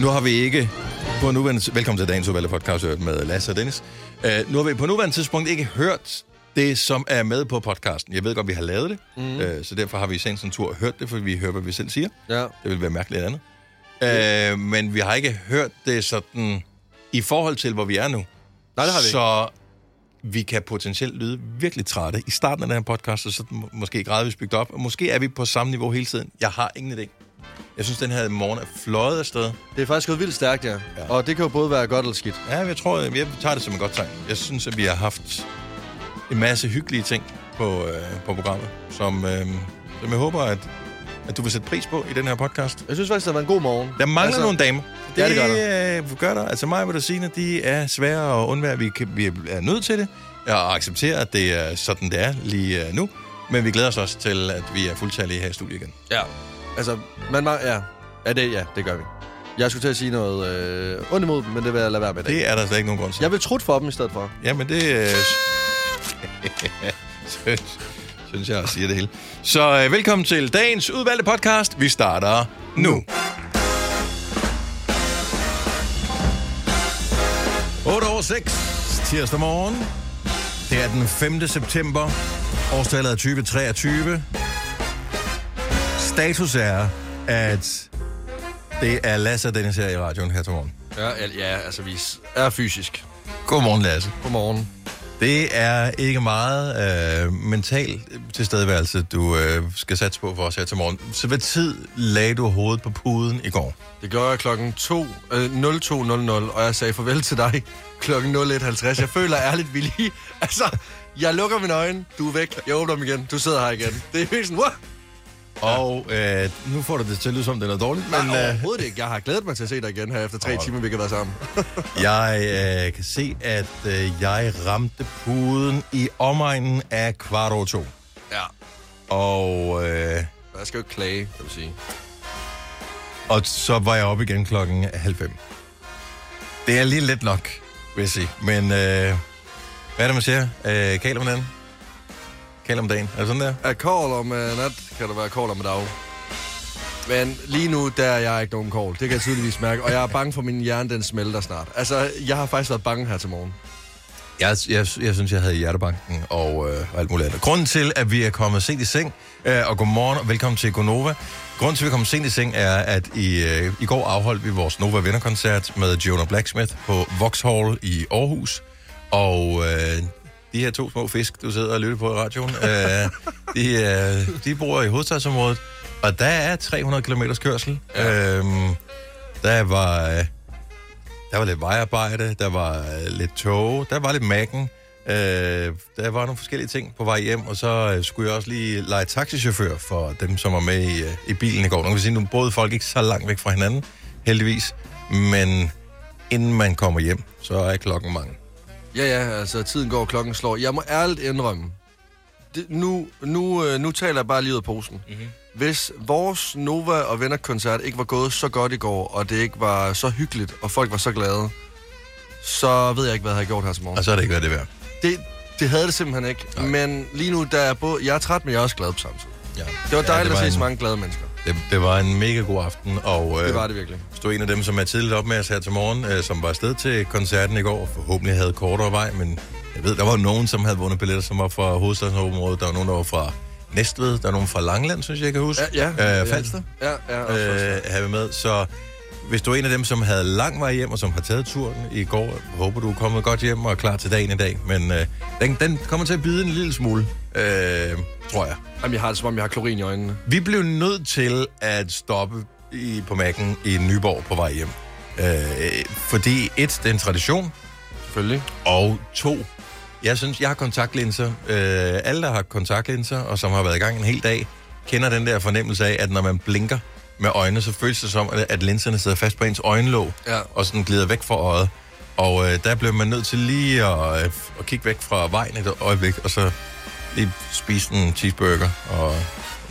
Nu har vi ikke på nuværende... Velkommen til dagens udvalgte podcast med Lasse og Dennis. Uh, nu har vi på nuværende tidspunkt ikke hørt det, som er med på podcasten. Jeg ved godt, vi har lavet det, mm. uh, så derfor har vi i en tur hørt det, for vi hører, hvad vi selv siger. Ja. Det vil være mærkeligt andet. Uh, men vi har ikke hørt det sådan i forhold til, hvor vi er nu. Nej, det har vi. Så vi kan potentielt lyde virkelig trætte i starten af den her podcast, og så må- måske gradvist bygget op. Og måske er vi på samme niveau hele tiden. Jeg har ingen idé. Jeg synes, den her morgen er fløjet afsted. Det er faktisk gået vildt stærkt, ja. Ja. Og det kan jo både være godt eller skidt. Ja, jeg tror, jeg tager det som et godt tegn. Jeg synes, at vi har haft en masse hyggelige ting på, øh, på programmet, som, øh, som jeg håber, at, at du vil sætte pris på i den her podcast. Jeg synes faktisk, det var en god morgen. Der mangler altså, nogle damer. Ja, det gør der. Øh, gør der. Altså mig og Signe, de er svære at undvære. Vi, kan, vi er nødt til det, og acceptere, at det er sådan, det er lige øh, nu. Men vi glæder os også til, at vi er fuldtallige her i studiet igen. Ja. Altså, man må, ja. Ja det, ja, det gør vi. Jeg skulle til at sige noget øh, ondt imod dem, men det vil jeg lade være med i dag. Det er der slet ikke nogen grund til. Jeg vil trutte for dem i stedet for. Jamen, det øh, synes, synes jeg siger det hele. Så øh, velkommen til dagens udvalgte podcast. Vi starter nu. 8 over 6, tirsdag morgen. Det er den 5. september. Årstallet er 2023. Status er, at det er Lasse og Dennis her i radioen her til morgen. Ja, ja altså vi er fysisk. Godmorgen, Lasse. Godmorgen. Det er ikke meget øh, mental tilstedeværelse, du øh, skal satse på for os her til morgen. Så hvad tid lagde du hovedet på puden i går? Det gør jeg klokken 2, øh, 02.00, og jeg sagde farvel til dig klokken 01.50. Jeg føler ærligt, vi lige... Altså, jeg lukker mine øjne, du er væk, jeg åbner dem igen, du sidder her igen. Det er helt sådan, Wah! Og øh, nu får du det til at lyde som, det er dårligt, men Nej, øh, overhovedet ikke. Jeg har glædet mig til at se dig igen her efter tre timer, vi kan være sammen. jeg øh, kan se, at øh, jeg ramte puden i omegnen af kvart over to. ja. Og, øh, Jeg skal jo ikke klage, kan du sige. og så var jeg oppe igen klokken halv fem. Det er lige lidt nok, vil jeg sige. Men øh, hvad er det, man siger? Øh, kald om den. Kald om dagen. Er det sådan der? At call om uh, nat, kan der være call om dag. Men lige nu, der er jeg ikke nogen call. Det kan jeg tydeligvis mærke. Og jeg er bange for, at min hjerne, den smelter snart. Altså, jeg har faktisk været bange her til morgen. Jeg, jeg, jeg synes, jeg havde hjertebanken og, øh, alt muligt andet. Grunden til, at vi er kommet sent i seng, øh, og godmorgen og velkommen til Gonova. Grunden til, at vi er kommet sent i seng, er, at i, øh, i går afholdt vi vores Nova Venner-koncert med Jonah Blacksmith på Vauxhall i Aarhus. Og øh, de her to små fisk, du sidder og lytter på i radioen, øh, de, øh, de bor i hovedstadsområdet, og der er 300 km kørsel. Ja. Øhm, der var... Øh, der var lidt vejarbejde, der var øh, lidt tog, der var lidt macken. Øh, der var nogle forskellige ting på vej hjem, og så øh, skulle jeg også lige lege taxichauffør for dem, som var med i, øh, i bilen i går. Nu kan vi sige, nu boede folk ikke så langt væk fra hinanden, heldigvis. Men inden man kommer hjem, så er klokken mange. Ja, ja, altså, tiden går, klokken slår. Jeg må ærligt indrømme. Det, nu, nu, øh, nu taler jeg bare lige ud af posen. Mm-hmm. Hvis vores Nova og Venner-koncert ikke var gået så godt i går, og det ikke var så hyggeligt, og folk var så glade, så ved jeg ikke, hvad jeg havde gjort her til morgen. Og så er det ikke været det værd. Det, det havde det simpelthen ikke. Nej. Men lige nu, der er både, jeg er træt, men jeg er også glad på samme tid. Ja. Det var dejligt ja, det at se så en, mange glade mennesker. Det, det var en mega god aften, og øh, Det var det virkelig. hvis du er en af dem, som er tidligt op med os her til morgen, øh, som var afsted til koncerten i går, forhåbentlig havde kortere vej, men jeg ved, der var nogen, som havde vundet billetter, som var fra hovedstadsområdet, der var nogen, der var fra Næstved, der er nogen fra Langland, synes jeg, jeg kan huske. Ja, ja. Øh, Falster Ja, ja. øh, vi med, så hvis du er en af dem, som havde lang vej hjem, og som har taget turen i går, håber du er kommet godt hjem og er klar til dagen i dag, men øh, den, den kommer til at bide en lille smule, øh, tror jeg. Jamen, jeg har det som om, jeg har klorin i øjnene. Vi blev nødt til at stoppe i, på Mac'en i Nyborg på vej hjem. Øh, fordi et, det er en tradition, Selvfølgelig. og to, jeg synes, jeg har kontaktlinser. Øh, alle, der har kontaktlinser, og som har været i gang en hel dag, kender den der fornemmelse af, at når man blinker med øjnene, så føles det som, at- linserne sidder fast på ens øjenlåg, Ja. og sådan glider væk fra øjet. Og øh, der blev man nødt til lige at, øh, at kigge væk fra vejen et øjeblik, og så lige spise en cheeseburger og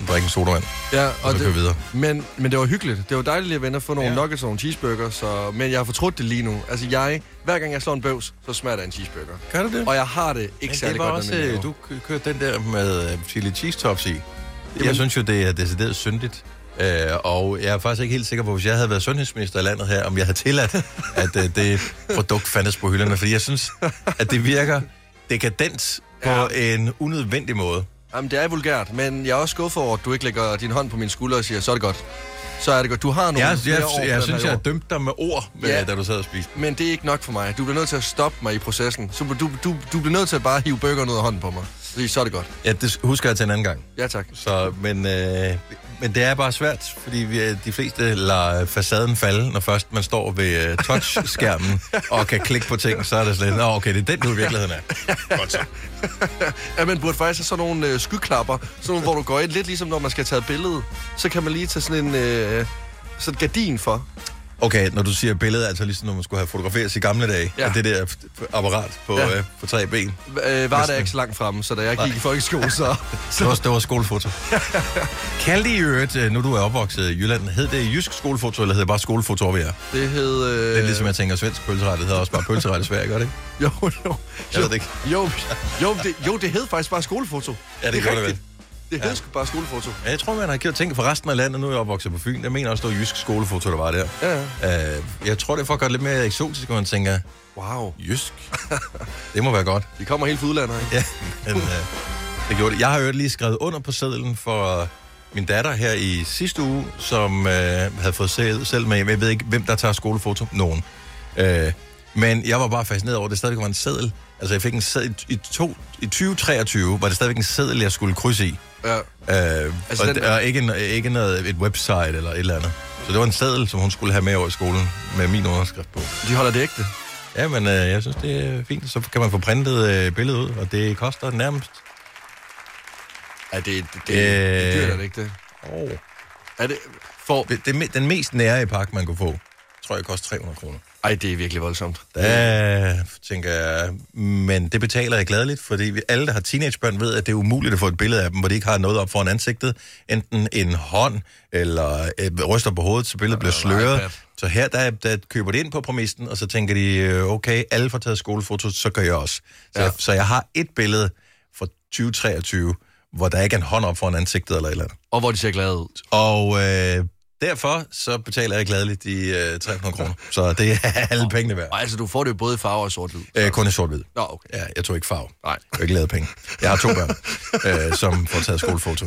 drikke en sodavand, Ja, og, og det, videre. men, men det var hyggeligt. Det var dejligt at vende og få nogle Ja. nuggets og nogle cheeseburger, så, men jeg har fortrudt det lige nu. Altså jeg, hver gang jeg slår en bøvs, så smager der en cheeseburger. Gør du det? Og jeg har det ikke Men særlig det var godt også, med øh, du kø- kørte den der med øh, chili cheese tops i. Jeg Jamen- synes jo, det er decideret syndigt. Øh, og jeg er faktisk ikke helt sikker på, hvis jeg havde været sundhedsminister i landet her, om jeg havde tilladt, at øh, det produkt fandtes på hylderne. Fordi jeg synes, at det virker dekadent på Ja. en unødvendig måde. Jamen, det er vulgært, men jeg er også skuffet over, at du ikke lægger din hånd på min skulder og siger, så er det godt. Så er det godt. Du har nogle Jeg, jeg, år jeg, jeg synes, jeg har dømt dig med ord, med, Ja. da du sad og spiste. Men det er ikke nok for mig. Du bliver nødt til at stoppe mig i processen. Så du, du, du bliver nødt til at bare hive burgeren ud af hånden på mig. Fordi så er det godt. Ja, det husker jeg til en anden gang. Ja, tak. Så, men, øh, men det er bare svært, fordi vi, øh, de fleste lader facaden falde, når først man står ved øh, touchskærmen og kan klikke på ting, så er det slet, Nå, okay, det er den, du i virkeligheden er. Godt så. Ja, man burde faktisk have sådan nogle øh, skyklapper, sådan nogle, hvor du går ind, lidt ligesom når man skal tage et billede. Så kan man lige tage sådan en øh, sådan gardin for. Okay, når du siger billede, altså ligesom når man skulle have fotograferet i gamle dage, Ja. det der apparat på, Ja. øh, på tre ben. Øh, var det ikke så langt fremme, så da jeg gik i folkeskole, så... Det var, det var skolefoto. Kaldte I øvrigt, øh, nu du er opvokset i Jylland, hed det jysk skolefoto, eller hed det bare skolefoto over jer? Det hed... Øh, Det er ligesom, jeg tænker, svensk pølseret, det hedder også bare pølseret i Sverige, gør det ikke? Jo, jo. Jeg ved det ikke. Jo, jo, det, jo, det hed faktisk bare skolefoto. Ja, det er gjorde det. Det hed sgu bare skolefoto. Ja, Jeg tror, man har gjort ting for resten af landet. Nu er jeg opvokset på Fyn. Jeg mener også, det var jysk skolefoto, der var der. Ja, ja. Uh, jeg tror, det er for at gøre det lidt mere eksotisk, hvor man tænker, Wow. jysk? det må være godt. De kommer helt fra udlandet, ikke? Ja, men uh, det gjorde det. Jeg har jo lige skrevet under på sedlen for min datter her i sidste uge, som uh, havde fået selv, selv med. Jeg ved ikke, hvem der tager skolefoto. Nogen. Uh, men jeg var bare fascineret over, at det stadigvæk var en seddel. Altså, jeg fik en seddel i, to, i 2023, var det stadigvæk en seddel, jeg skulle krydse i. Ja. Øh, Altså, og, den- og ikke, en- ikke noget, et website eller et eller andet. Så det var en seddel, som hun skulle have med over i skolen, med min underskrift på. De holder det ægte. Ja, men øh, jeg synes, det er fint. Så kan man få printet øh, billedet ud, og det koster nærmest... Ja, det, det, det, det Øh. dyrt, er det ikke det? Oh. Er det... For... Det, det, den mest nære i pakke, man kunne få, tror jeg koster 300 kroner. Ej, det er virkelig voldsomt. Der tænker jeg, men det betaler jeg gladeligt, fordi vi, alle, der har teenagebørn, ved, at det er umuligt at få et billede af dem, hvor de ikke har noget op foran ansigtet. Enten en hånd, eller et ryster på hovedet, så billedet bliver sløret. Så her, der, der køber de ind på præmissen, og så tænker de, øh, okay, alle får taget skolefoto, så gør jeg også. Så, Ja. så jeg har et billede fra 2023, hvor der ikke er en hånd op foran ansigtet eller et eller andet. Og hvor de ser glade ud. Og øh, derfor så betaler jeg gladeligt de øh, 300 kroner. Så det er alle pengene værd. Ej, altså, du får det jo både i farve og sort-hvid. Øh, kun i sort-hvid. Nå, okay. Ja, jeg tog ikke farve. Nej. Jeg har ikke lavet penge. Jeg har to børn, øh, som får taget skolefoto.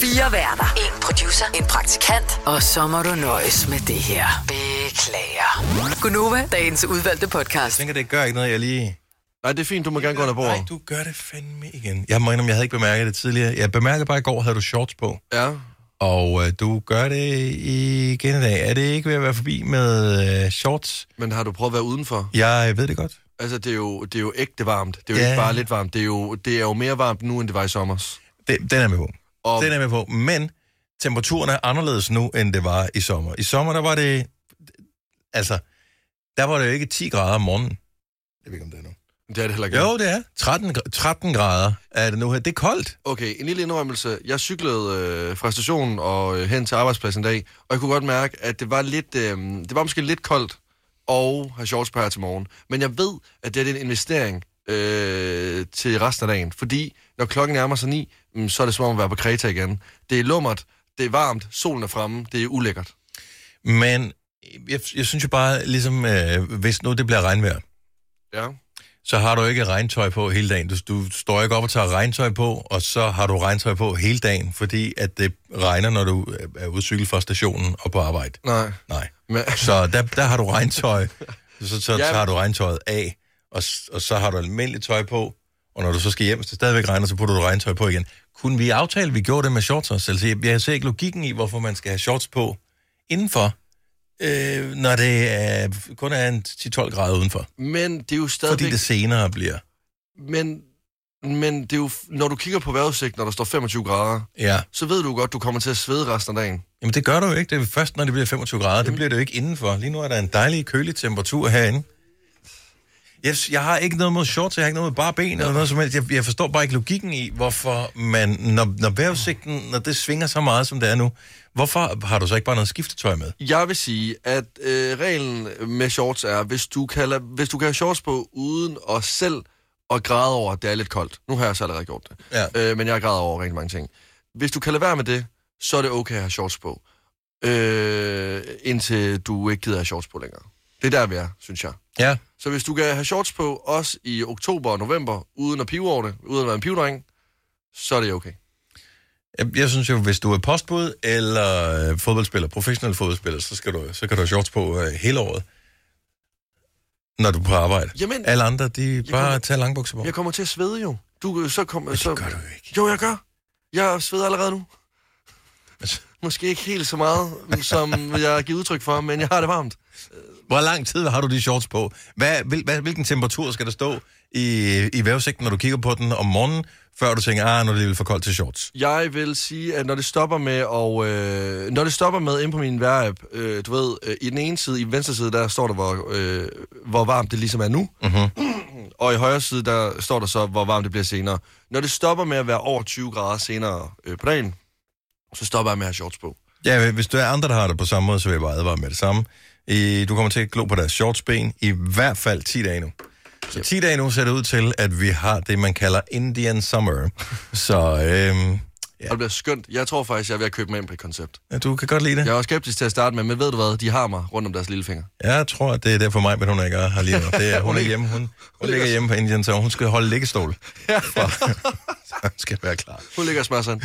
Fire værter. En producer. En praktikant. Og så må du nøjes med det her. Beklager. Gunova, dagens udvalgte Jeg podcast. tænker, det gør ikke noget, jeg lige... Nej, det er fint, du må gerne gå under Nej, bordet. du gør det fandme igen. Jeg må indrømme, jeg havde ikke bemærket det tidligere. Jeg bemærkede bare i går, havde du shorts på. Ja. Og øh, du gør det igen i dag. Er det ikke ved at være forbi med øh, shorts? Men har du prøvet at være udenfor? Jeg ved det godt. Altså, det er jo, det er jo ægte varmt. Det er jo Ja. ikke bare lidt varmt. Det er, jo, det er jo mere varmt nu, end det var i sommer. Det, den er med på. Og Den er med på. Men temperaturen er anderledes nu, end det var i sommer. I sommer, der var det... Altså, der var det jo ikke 10 grader om morgenen. Jeg ved ikke, om det er nu. Det er det heller ikke. Jo, det er. 13, gra- 13 grader er det nu her. Det er koldt. Okay, en lille indrømmelse. Jeg cyklede øh, fra stationen og øh, hen til arbejdspladsen en dag, og jeg kunne godt mærke, at det var lidt, øh, det var måske lidt koldt og have shorts på her til morgen. Men jeg ved, at det er en investering øh, til resten af dagen, fordi når klokken nærmer sig ni, mm, så er det som om at være på Kreta igen. Det er lummert, det er varmt, solen er fremme, det er ulækkert. Men jeg, jeg synes jo bare, ligesom øh, hvis nu det bliver regnvejr, Ja. Så har du ikke regntøj på hele dagen. Du, du står ikke op og tager regntøj på, og så har du regntøj på hele dagen, fordi at det regner, når du er ude fra stationen og på arbejde. Nej. Nej. Men, Så der, der har du regntøj, så, så Ja. tager du regntøjet af, og, og så har du almindeligt tøj på, og når du så skal hjem, det stadigvæk regner, så putter du regntøj på igen. Kunne vi aftale, at vi gjorde det med shorts også? Altså, jeg, jeg ser ikke logikken i, hvorfor man skal have shorts på indenfor, øh, når det er, kun er en 10-12 grader udenfor. men det er jo stadigvæk... Fordi det senere bliver. Men, men det er jo, når du kigger på vejrudsigt, når der står 25 grader, Ja. så ved du godt, du kommer til at svede resten af dagen. Jamen det gør du jo ikke. Det er først, når det bliver 25 grader. Det bliver det jo ikke indenfor. Lige nu er der en dejlig kølig temperatur herinde. Jeg, jeg har ikke noget mod shorts, jeg har ikke noget med bare ben eller noget som helst. Jeg, jeg forstår bare ikke logikken i, hvorfor man, når, når vejrudsigten, når det svinger så meget, som det er nu, hvorfor har du så ikke bare noget skiftetøj med? Jeg vil sige, at øh, reglen med shorts er, hvis du, kan lade, hvis du kan have shorts på uden at selv og græde over, at det er lidt koldt. Nu har jeg så allerede gjort det. Ja. Øh, men jeg græder over rigtig mange ting. Hvis du kan lade være med det, så er det okay at have shorts på. Øh, indtil du ikke gider have shorts på længere. Det er der, vi er, synes jeg. Ja. Så hvis du kan have shorts på, også i oktober og november, uden at pive over det, uden at være en pivdreng, så er det okay. Jeg, jeg synes jo, hvis du er postbud eller øh, fodboldspiller, professionel fodboldspiller, så, skal du, så kan du have shorts på øh, hele året, når du er på arbejde. Jamen, Alle andre, de bare kommer- tager langbukser på. jeg kommer til at svede jo. Du, så kommer, så... det gør du jo ikke. Jo, jeg gør. Jeg sveder allerede nu. Altså- Måske ikke helt så meget, som jeg har givet udtryk for, men jeg har det varmt. Hvor lang tid har du de shorts på? Hvad, hvil, hvad, hvilken temperatur skal der stå i, i vævesigten, når du kigger på den om morgenen, før du tænker, ah, nu er det for koldt til shorts? Jeg vil sige, at når det stopper med, og øh, når det stopper med ind på min vejr-app, øh, du ved, øh, i den ene side, i den venstre side, der står der, hvor, øh, hvor varmt det ligesom er nu. Mm-hmm. Og i højre side, der står der så, hvor varmt det bliver senere. Når det stopper med at være over 20 grader senere øh, på dagen, så stopper jeg med at have shorts på. Ja, hvis du er andre, der har det på samme måde, så vil jeg bare advare med det samme. I, du kommer til at glo på deres shortsben i hvert fald 10 dage nu. Så 10 dage nu ser det ud til, at vi har det, man kalder Indian Summer. Så øhm, Ja. Og det bliver skønt. Jeg tror faktisk, jeg er ved at købe mig ind på et koncept. ja, du kan godt lide det. Jeg var skeptisk til at starte med, men ved du hvad, de har mig rundt om deres lillefinger. Jeg tror, at det er derfor mig, men hun ikke er her lige nu. Det er, hun er hjemme. Hun, hun ligger hjemme på Indian, så hun skal holde liggestol. For, så hun skal være klar. Hun ligger og smører sådan.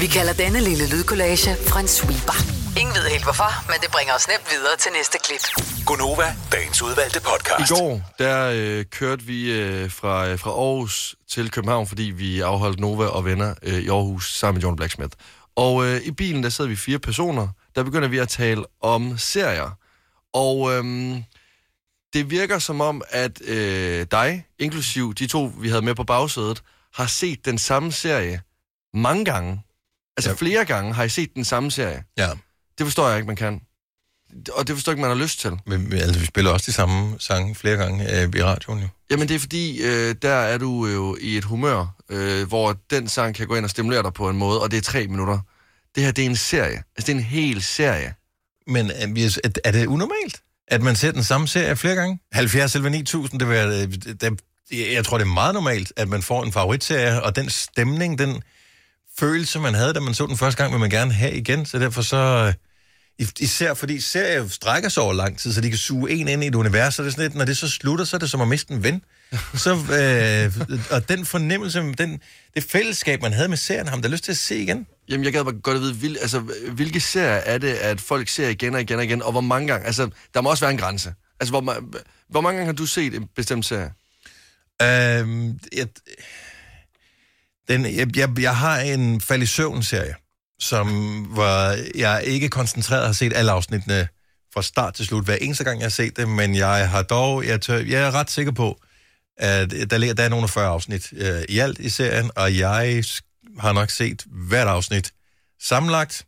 Vi kalder denne lille lydkollage Frans sweeper. Ingen ved helt hvorfor, men det bringer os nemt videre til næste klip. Gunova, dagens udvalgte I podcast. går, der øh, kørte vi øh, fra, øh, fra Aarhus til København, fordi vi afholdt Nova og venner øh, i Aarhus sammen med John Blacksmith. Og øh, i bilen, der sidder vi fire personer. Der begynder vi at tale om serier. Og øhm, det virker som om, at øh, dig, inklusiv de to, vi havde med på bagsædet, har set den samme serie mange gange. Altså Ja. flere gange har I set den samme serie. Ja, Det forstår jeg ikke, man kan. Og det forstår ikke, man har lyst til. men, men, altså, vi spiller også de samme sange flere gange øh, i radioen jo. Jamen det er fordi, øh, der er du jo i et humør, øh, hvor den sang kan gå ind og stimulere dig på en måde, og det er tre minutter. Det her, det er en serie. Altså det er en hel serie. Men øh, er, er- det unormalt, at man ser den samme serie flere gange? 70 eller 9000, det vil, øh, det, jeg tror, det er meget normalt, at man får en favoritserie, og den stemning, den følelse, man havde, da man så den første gang, vil man gerne have igen. Så derfor så... øh, Især fordi serier strækker sig over lang tid, så de kan suge en ind i et univers, så det er sådan lidt, når det så slutter, så er det som at miste en ven. Så, øh, og den fornemmelse, den, det fællesskab, man havde med serien, har man da lyst til at se igen. Jamen jeg gad bare godt at vide, hvil, altså, hvilke serier er det, at folk ser igen og igen og igen, og hvor mange gange? Altså, der må også være en grænse. Altså, hvor, hvor mange gange har du set en bestemt serie? Øhm, jeg, den, jeg, jeg, jeg har en fald i søvn-serie, som hvor jeg ikke koncentreret har set alle afsnittene fra start til slut, hver eneste gang, jeg har set det, men jeg har dog, jeg, tør, jeg er ret sikker på, at der, ligger, der er nogle af 40 afsnit øh, i alt i serien, og jeg har nok set hvert afsnit sammenlagt,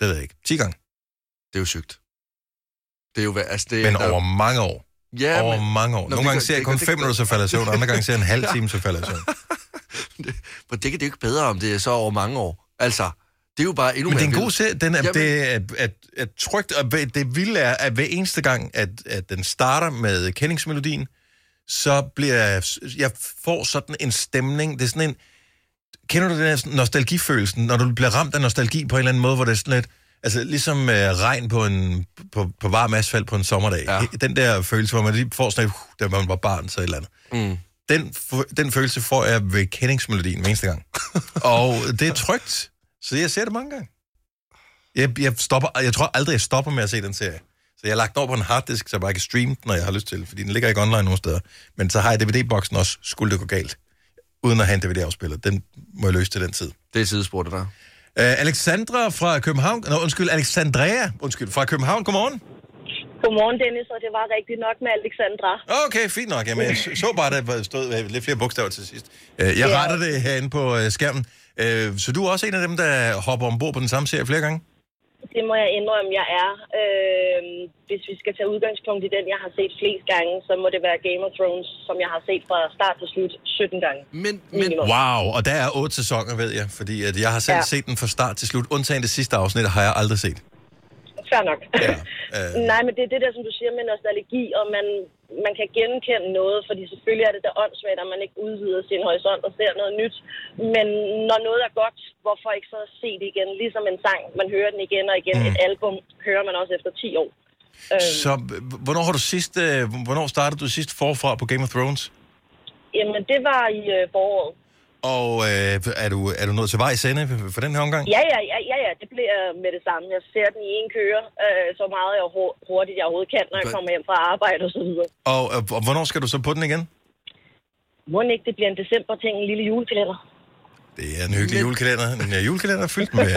det ved jeg ikke, 10 gange, Det er jo sygt. Det er jo, altså, det, men der- over mange år. ja, over men, mange år. Nå, Nogle det gange ser jeg det kun gør- det 5 gør- minutter, så falder jeg søvn, andre gange ser jeg en halv time, så falder jeg søvn. men det, kan det er jo ikke bedre, om det er så over mange år. Altså, det er jo bare endnu Men det er mere en god serie. Den er, Jamen- det er, er, er trygt, og det vilde er, at hver eneste gang, at, at den starter med kendingsmelodien, så bliver jeg, får sådan en stemning. Det er sådan en... Kender du den her nostalgifølelsen, når du bliver ramt af nostalgi på en eller anden måde, hvor det er sådan lidt... Altså ligesom uh, regn på, en, på, på varm asfalt på en sommerdag. Ja. Den der følelse, hvor man lige får sådan uh, da man var barn, så et eller andet. Mm. Den, den følelse får jeg ved kendingsmelodien hver eneste gang. og det er trygt, så jeg ser det mange gange. Jeg, jeg, stopper, jeg tror aldrig, jeg stopper med at se den serie. Så jeg har lagt den over på en harddisk, så jeg bare kan streame den, når jeg har lyst til, fordi den ligger ikke online nogen steder. Men så har jeg DVD-boksen også, skulle det gå galt, uden at have en DVD-afspiller. Den må jeg løse til den tid. Det er sidespor, det der. Uh, Alexandra fra København, nå, undskyld, Alexandrea, undskyld, fra København, godmorgen. Godmorgen, Dennis, og det var rigtigt nok med Alexandra. Okay, fint nok. Jamen, jeg så bare, der stod øh, lidt flere bogstaver til sidst. Uh, jeg Ja. retter det herinde på uh, skærmen. Så du er også en af dem, der hopper ombord på den samme serie flere gange? Det må jeg indrømme, jeg er. Øh, hvis vi skal tage udgangspunkt i den, jeg har set flest gange, så må det være Game of Thrones, som jeg har set fra start til slut 17 gange. Men, men. Wow, og der er otte sæsoner, ved jeg, fordi at jeg har selv. Ja. set den fra start til slut. Undtagen det sidste afsnit har jeg aldrig set. Fair nok. Ja, øh. Nej, men det er det der, som du siger med nostalgi, og man, man kan genkende noget, fordi selvfølgelig er det da åndssvagt, at man ikke udvider sin horisont og ser noget nyt. Men når noget er godt, hvorfor ikke så se det igen? Ligesom en sang, man hører den igen og igen. Mm. Et album hører man også efter 10 år. Øh, Så hvornår har du sidst, øh, hvornår startede du sidst forfra på Game of Thrones? jamen, det var i øh, foråret. Og øh, er, du, er du nået til vej ende for den her omgang? Ja, ja, ja, ja, ja, det bliver med det samme. Jeg ser den i en køre, øh, så meget jeg hu- hurtigt jeg overhovedet kan, når jeg kommer hjem fra arbejde og så videre. Og, og, og hvornår skal du så på den igen? Må ikke det bliver en december-ting, en lille julekalender? Det er en hyggelig julekalender. En øh, julekalender fyldt med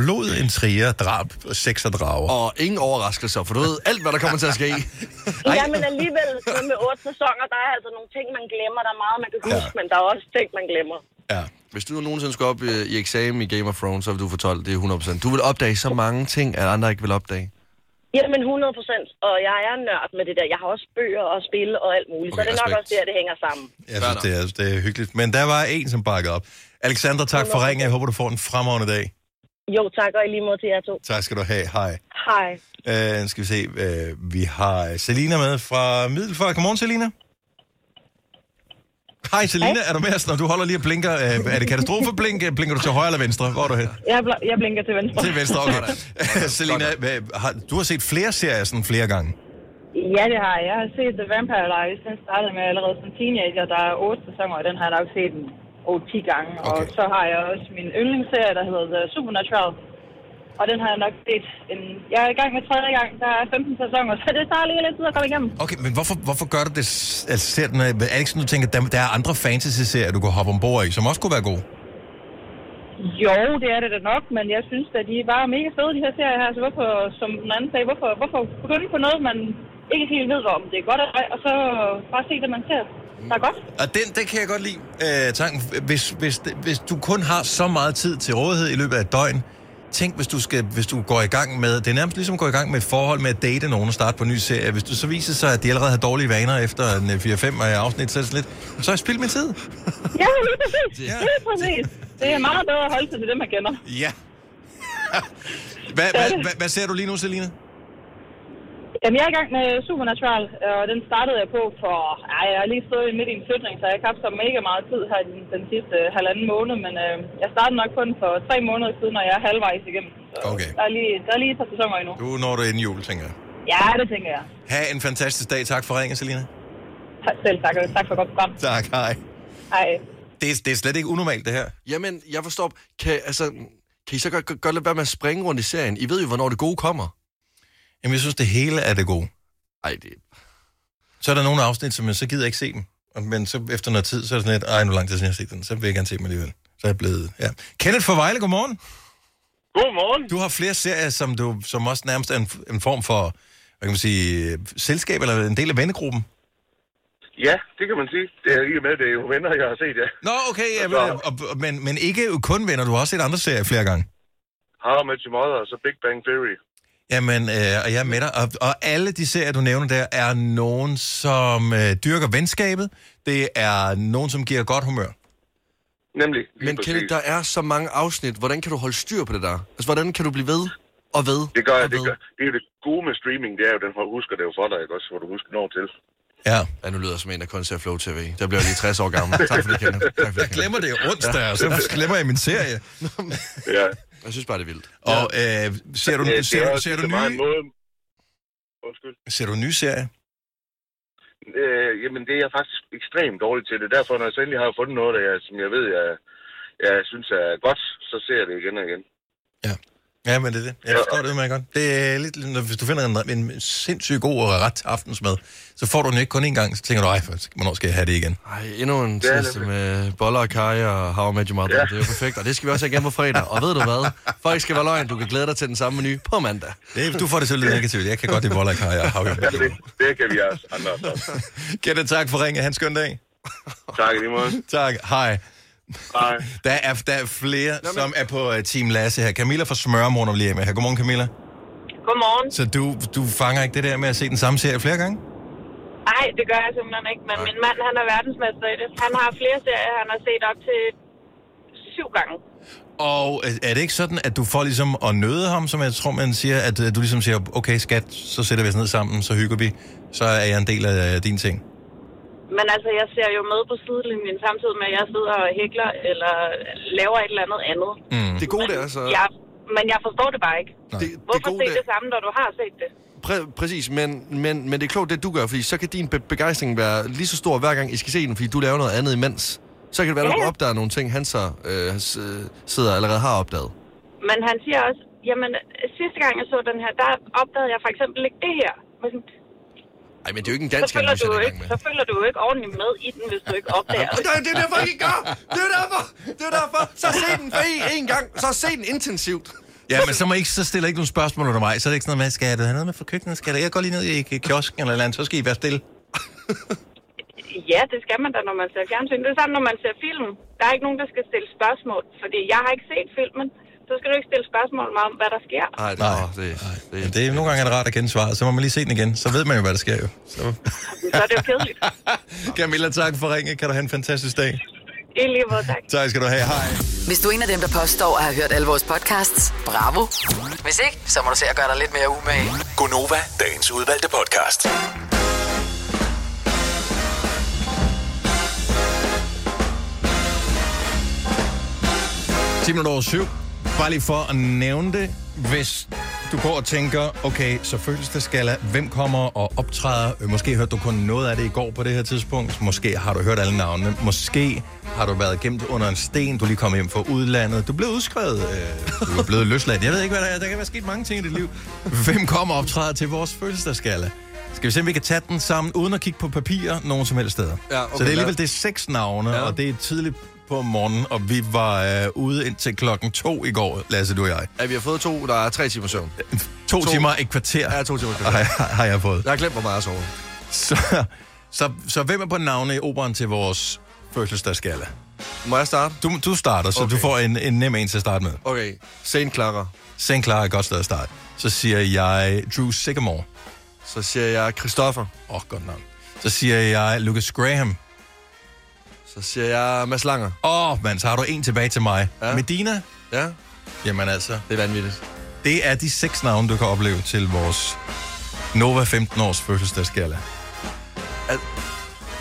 blod, intriger, drab, sex og drager. Og ingen overraskelser, for du ved alt, hvad der kommer til at ske. Ej. Ja, men alligevel med otte sæsoner, der er altså nogle ting, man glemmer. Der er meget, man kan huske, Ja. men der er også ting, man glemmer. Ja. Hvis du nogensinde skal op øh, i eksamen i Game of Thrones, så vil du få 12, det er 100%. Du vil opdage så mange ting, at andre ikke vil opdage. Jamen 100 procent, og jeg er nørd med det der. Jeg har også bøger og spil og alt muligt, okay, Okay, så det er nok respekt. også der, det hænger sammen. Jeg synes, det er, det er hyggeligt. Men der var en, som bakkede op. Alexandra, tak for ringen. Jeg håber, du får en fremragende dag. Jo, tak, og i lige måde til jer to. Tak skal du have. Hej. Hej. Uh, skal vi se. Uh, vi har Selina med fra Middelfart. Godmorgen, Selina. Hej, Selina. Er du med os, når du holder lige og blinker? Uh, er det katastrofeblink? Blinker du til højre eller venstre? Hvor er du hen? Jeg, bl- jeg blinker til venstre. Til venstre, okay. Selina, hvad, har, du har set flere serier sådan flere gange. Ja, det har jeg. Jeg har set The Vampire Diaries. Den startede med allerede som teenager. Der er otte sæsoner, og den har jeg nok set en 8-10 gange. Og Okay. så har jeg også min yndlingsserie, der hedder The Supernatural. Og den har jeg nok set en... Jeg er i gang med tredje gang. Der er 15 sæsoner, så det tager lige lidt tid at komme igennem. Okay, men hvorfor, hvorfor gør du det? Altså, ser den, er det ikke sådan, du tænker, der, der er andre fantasy-serier, du kan hoppe ombord i, som også kunne være gode? Jo, det er det da nok, men jeg synes at de er bare mega fede, de her serier her. Så hvorfor, som den anden sagde, hvorfor, hvorfor begynde på noget, man ikke helt ved, om det er godt eller ej, og så bare se det, man ser. Der er godt. Og den, den kan jeg godt lide, øh, tanken. Hvis, hvis, hvis du kun har så meget tid til rådighed i løbet af et døgn, tænk, hvis du, skal, hvis du går i gang med, det er nærmest ligesom at gå i gang med et forhold med at date nogen og starte på en ny serie. Hvis du så viser sig, at de allerede har dårlige vaner efter en øh, 4-5 afsnit, så er det lidt, så har jeg spildt min tid. Ja, lige præcis. Ja. Lige præcis. Det er meget bedre at holde sig til det, man kender. Ja. hvad, hvad, hvad, hvad ser du lige nu, Selina? Jamen, jeg er i gang med Supernatural, og den startede jeg på for... Ej, jeg har lige stået midt i en flytning, så jeg har ikke haft så mega meget tid her den, den sidste øh, halvanden måned, men øh, jeg startede nok kun for tre måneder siden, og jeg er halvvejs igennem. Så Okay. der, er lige, der er lige et par sæsoner endnu. Du når du inden jul, tænker jeg. Ja, det tænker jeg. Ha' en fantastisk dag. Tak for ringen, Selina. Tak selv, tak, og tak for godt program. Tak, hej. Hej. Det er, det er slet ikke unormalt, det her. Jamen, jeg forstår, kan, altså, kan I så godt, godt lade være med at springe rundt i serien? I ved jo, hvornår det gode kommer. Jamen, jeg synes, det hele er det gode. Ej, det... Så er der nogle afsnit, som jeg så gider ikke se dem. Men så efter noget tid, så er det sådan lidt, ej, nu lang tid siden jeg har set den, så vil jeg gerne se dem alligevel. Så er jeg blevet, ja. Kenneth fra Vejle, godmorgen. Godmorgen. Du har flere serier, som, du, som også nærmest er en, en form for, hvad kan man sige, selskab, eller en del af vennegruppen. Ja, det kan man sige. Det er ikke med, det er jo venner, jeg har set, ja. Nå, okay, ja, men, og, og- men, men ikke kun venner, du har også set andre serier flere gange. How I Met Your Mother og så Big Bang Theory. Jamen, øh, og jeg er med dig. Og, og alle de serier, du nævner der, er nogen, som øh, dyrker venskabet. Det er nogen, som giver godt humør. Nemlig. Men. Kenneth, der er så mange afsnit. Hvordan kan du holde styr på det der? Altså, hvordan kan du blive ved og ved Det gør jeg, det ved? gør. Det er jo det gode med streaming, det er jo, den husker det jo for dig, ikke også? Hvor du husker når til. Ja. Ja, nu lyder jeg som en, der kun ser Flow TV. Der bliver lige 60 år gammel. Tak for det, Kenneth. Tak for det, Jeg glemmer det onsdag, og så glemmer jeg min serie. Ja. Jeg synes bare, det er vildt. Og øh, ser du, Øh, ser, er du, også- ser, du nye, måde... Undskyld. ser du nye serier? Øh, jamen, det er jeg faktisk ekstremt dårlig til. Det er derfor, når jeg så endelig har fundet noget, der jeg, som jeg ved, jeg, jeg synes er godt, så ser jeg det igen og igen. Ja, men det er det. Jeg forstår det meget godt. Det er lidt, når- hvis du finder en, en sindssygt god og ret aftensmad, så får du den ikke kun én gang, så tænker du, ej, for- hvornår skal jeg have det igen? Ej, endnu en tirsdag med boller og kaj og How I Met Your Mother. Ja. Det er jo perfekt, og det skal vi også have igen på fredag. Og ved du hvad? For ikke skal være løgn, du kan glæde dig til den samme menu på mandag. Det, du får det lidt negativt. Jeg kan godt lide voller, jeg har Ja, det, det kan vi også andre også. Kenneth, tak for ringet. Han skøn dag. Tak i lige måde. Tak. Hej. Der er, der er flere, Nå, men... som er på uh, Team Lasse her. Camilla fra Smørmorgen lige er med her. Godmorgen, Camilla. Godmorgen. Så du, du fanger ikke det der med at se den samme serie flere gange? Nej, det gør jeg simpelthen ikke, men min mand, han er verdensmester i det. Han har flere serier, han har set op til syv gange. Og øh, er det ikke sådan, at du får ligesom at nøde ham, som jeg tror, man siger, at øh, du ligesom siger, okay skat, så sætter vi os ned sammen, så hygger vi, så er jeg en del af din ting. Men altså, jeg ser jo med på sidelinjen samtidig med, at jeg sidder og hækler eller laver et eller andet andet. Mm. Det gode det er så... Jeg, men jeg forstår det bare ikke. Det, det Hvorfor gode se det, det samme, når du har set det? Præ- præcis, men, men, men det er klogt, det du gør, fordi så kan din be- begejstring være lige så stor, hver gang I skal se den, fordi du laver noget andet imens. Så kan det være, at Ja, du opdager nogle ting, han så øh, s- sidder allerede har opdaget. Men han siger også, jamen sidste gang jeg så den her, der opdagede jeg for eksempel ikke det her. Men Ej, men det er jo ikke en Så dansk følger, analyse, du jeg ikke, med. så følger du jo ikke ordentligt med i den, hvis du ikke opdager det. det, er derfor, I ikke gør! Det er derfor! Det er derfor! Så se den for en, gang, så se den intensivt. Ja, men så, må I ikke, så stiller jeg ikke nogen spørgsmål under mig. Så er det ikke sådan noget med, skal jeg have noget med fra køkkenet? Skal jeg, jeg går lige ned i kiosken eller, et eller andet, så skal I være stille. Ja, det skal man da, når man ser fjernsyn. Det er samme, når man ser film. Der er ikke nogen, der skal stille spørgsmål, fordi jeg har ikke set filmen. Så skal du ikke stille spørgsmål om, hvad der sker. Ej, det, Nej. åh, det, det, Men det er nogle gange er det rart at kende svaret, så må man lige se den igen. Så ved man jo, hvad der sker jo. Så. Så er det jo kedeligt. Camilla, tak for ringe. Kan du have en fantastisk dag. I lige måde, tak. Tak skal du have. Hej. Hvis du er en af dem, der påstår at have hørt alle vores podcasts, bravo. Hvis ikke, så må du se at gøre dig lidt mere umage. Gonova, dagens udvalgte podcast. Ti minutter over syv. Bare lige for at nævne det, hvis du går og tænker, okay, så fødselsdagsgala, hvem kommer og optræder? Måske hørte du kun noget af det i går på det her tidspunkt. Måske har du hørt alle navnene. Måske har du været gemt under en sten. Du lige kommet hjem fra udlandet. Du blev udskrevet. Øh, du er blevet løsladt. Jeg ved ikke, hvad der er. Der kan være sket mange ting i dit liv. Hvem kommer og optræder til vores fødselsdagsgala? Skal vi se, om vi kan tage den sammen, uden at kigge på papirer, nogen som helst steder. Ja, okay, så det er alligevel det er seks navne, ja. og det er tidligt på morgenen, og vi var øh, ude indtil klokken to i går, Lasse, du og jeg. Ja, vi har fået to, der er tre timer søvn. To, To. timer, et kvarter, Ja, to timer søvn. har, jeg- har jeg fået. Jeg har glemt, hvor meget jeg sover. Så, så, så hvem er på navne i operan til vores fødselsdagsgala? Må jeg starte? Du, du starter, så Okay. du får en, en nem en til at starte med. Okay. Saint Clara. St. Clara er et godt sted at starte. Så siger jeg Drew Sycamore. Så siger jeg Christoffer. Åh, oh, godt navn. Så siger jeg Lucas Graham. Så siger jeg Mads Langer. Åh, oh, mand, så har du en tilbage til mig. Ja. Medina? Ja, Jamen altså, det er vanvittigt. det er de seks navne, du kan opleve til vores Nova 15 års fødselsdagsgala.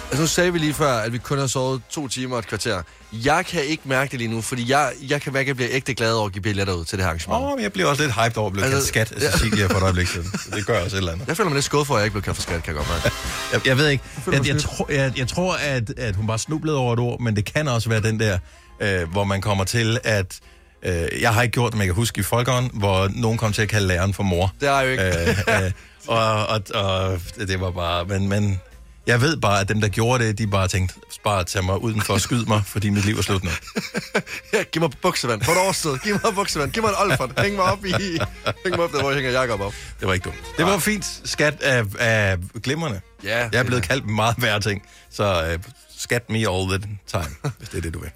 Altså, nu sagde vi lige før, at vi kun har sovet to timer og et kvarter. Jeg kan ikke mærke det lige nu, fordi jeg, jeg kan mærke, at jeg bliver ægte glad over at give billetter ud til det her arrangement. Åh, oh, jeg bliver også lidt hyped over at blive Altså, altså, kaldt skat af Cecilia for et øjeblik siden. Det gør også et eller andet. Jeg føler mig lidt skuffet for, at jeg ikke blev kaldt for skat, kan jeg godt mærke. Jeg, jeg ved ikke. Jeg, jeg, snydt. tro, jeg, jeg tror, at, at hun bare snublede over et ord, men det kan også være den der, øh, hvor man kommer til at... Øh, jeg har ikke gjort det, men jeg kan huske i Folkeånd, hvor nogen kom til at kalde læreren for mor. Det er jeg jo ikke. øh, øh, og, og, og det var bare... Men, men jeg ved bare, at dem, der gjorde det, de bare tænkte, bare tage mig udenfor og skyde mig, fordi mit liv er slut nu. Ja, giv mig buksevand. På et årssted. Giv mig buksevand. Giv mig en olfert. Hæng mig op i... Hæng mig op der, hvor jeg hænger Jacob op. Det var ikke dumt. Det var fint. Skat af, af glimrende. Ja, Jeg er blevet kaldt meget værre ting. Så øh, skat me all the time, hvis det er det, du vil.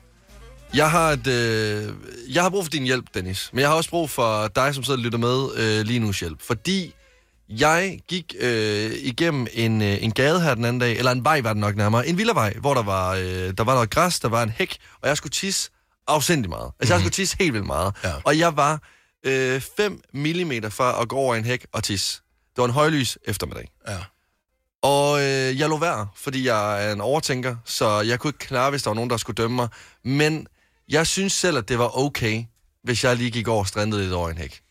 Jeg har, et, øh, jeg har brug for din hjælp, Dennis. Men jeg har også brug for dig, som sidder og lytter med øh, lige nu hjælp. Fordi jeg gik øh, igennem en, øh, en gade her den anden dag, eller en vej var det nok nærmere, en villavej, hvor der var, øh, der var noget græs, der var en hæk, og jeg skulle tisse afsindig meget. Altså, mm. jeg skulle tisse helt vildt meget. Ja. Og jeg var 5 mm fra at gå over en hæk og tisse. Det var en højlys eftermiddag. Ja. Og øh, jeg lå værd, fordi jeg er en overtænker, så jeg kunne ikke klare, hvis der var nogen, der skulle dømme mig. Men jeg synes selv, at det var okay, hvis jeg lige gik over og strandede lidt over en hæk.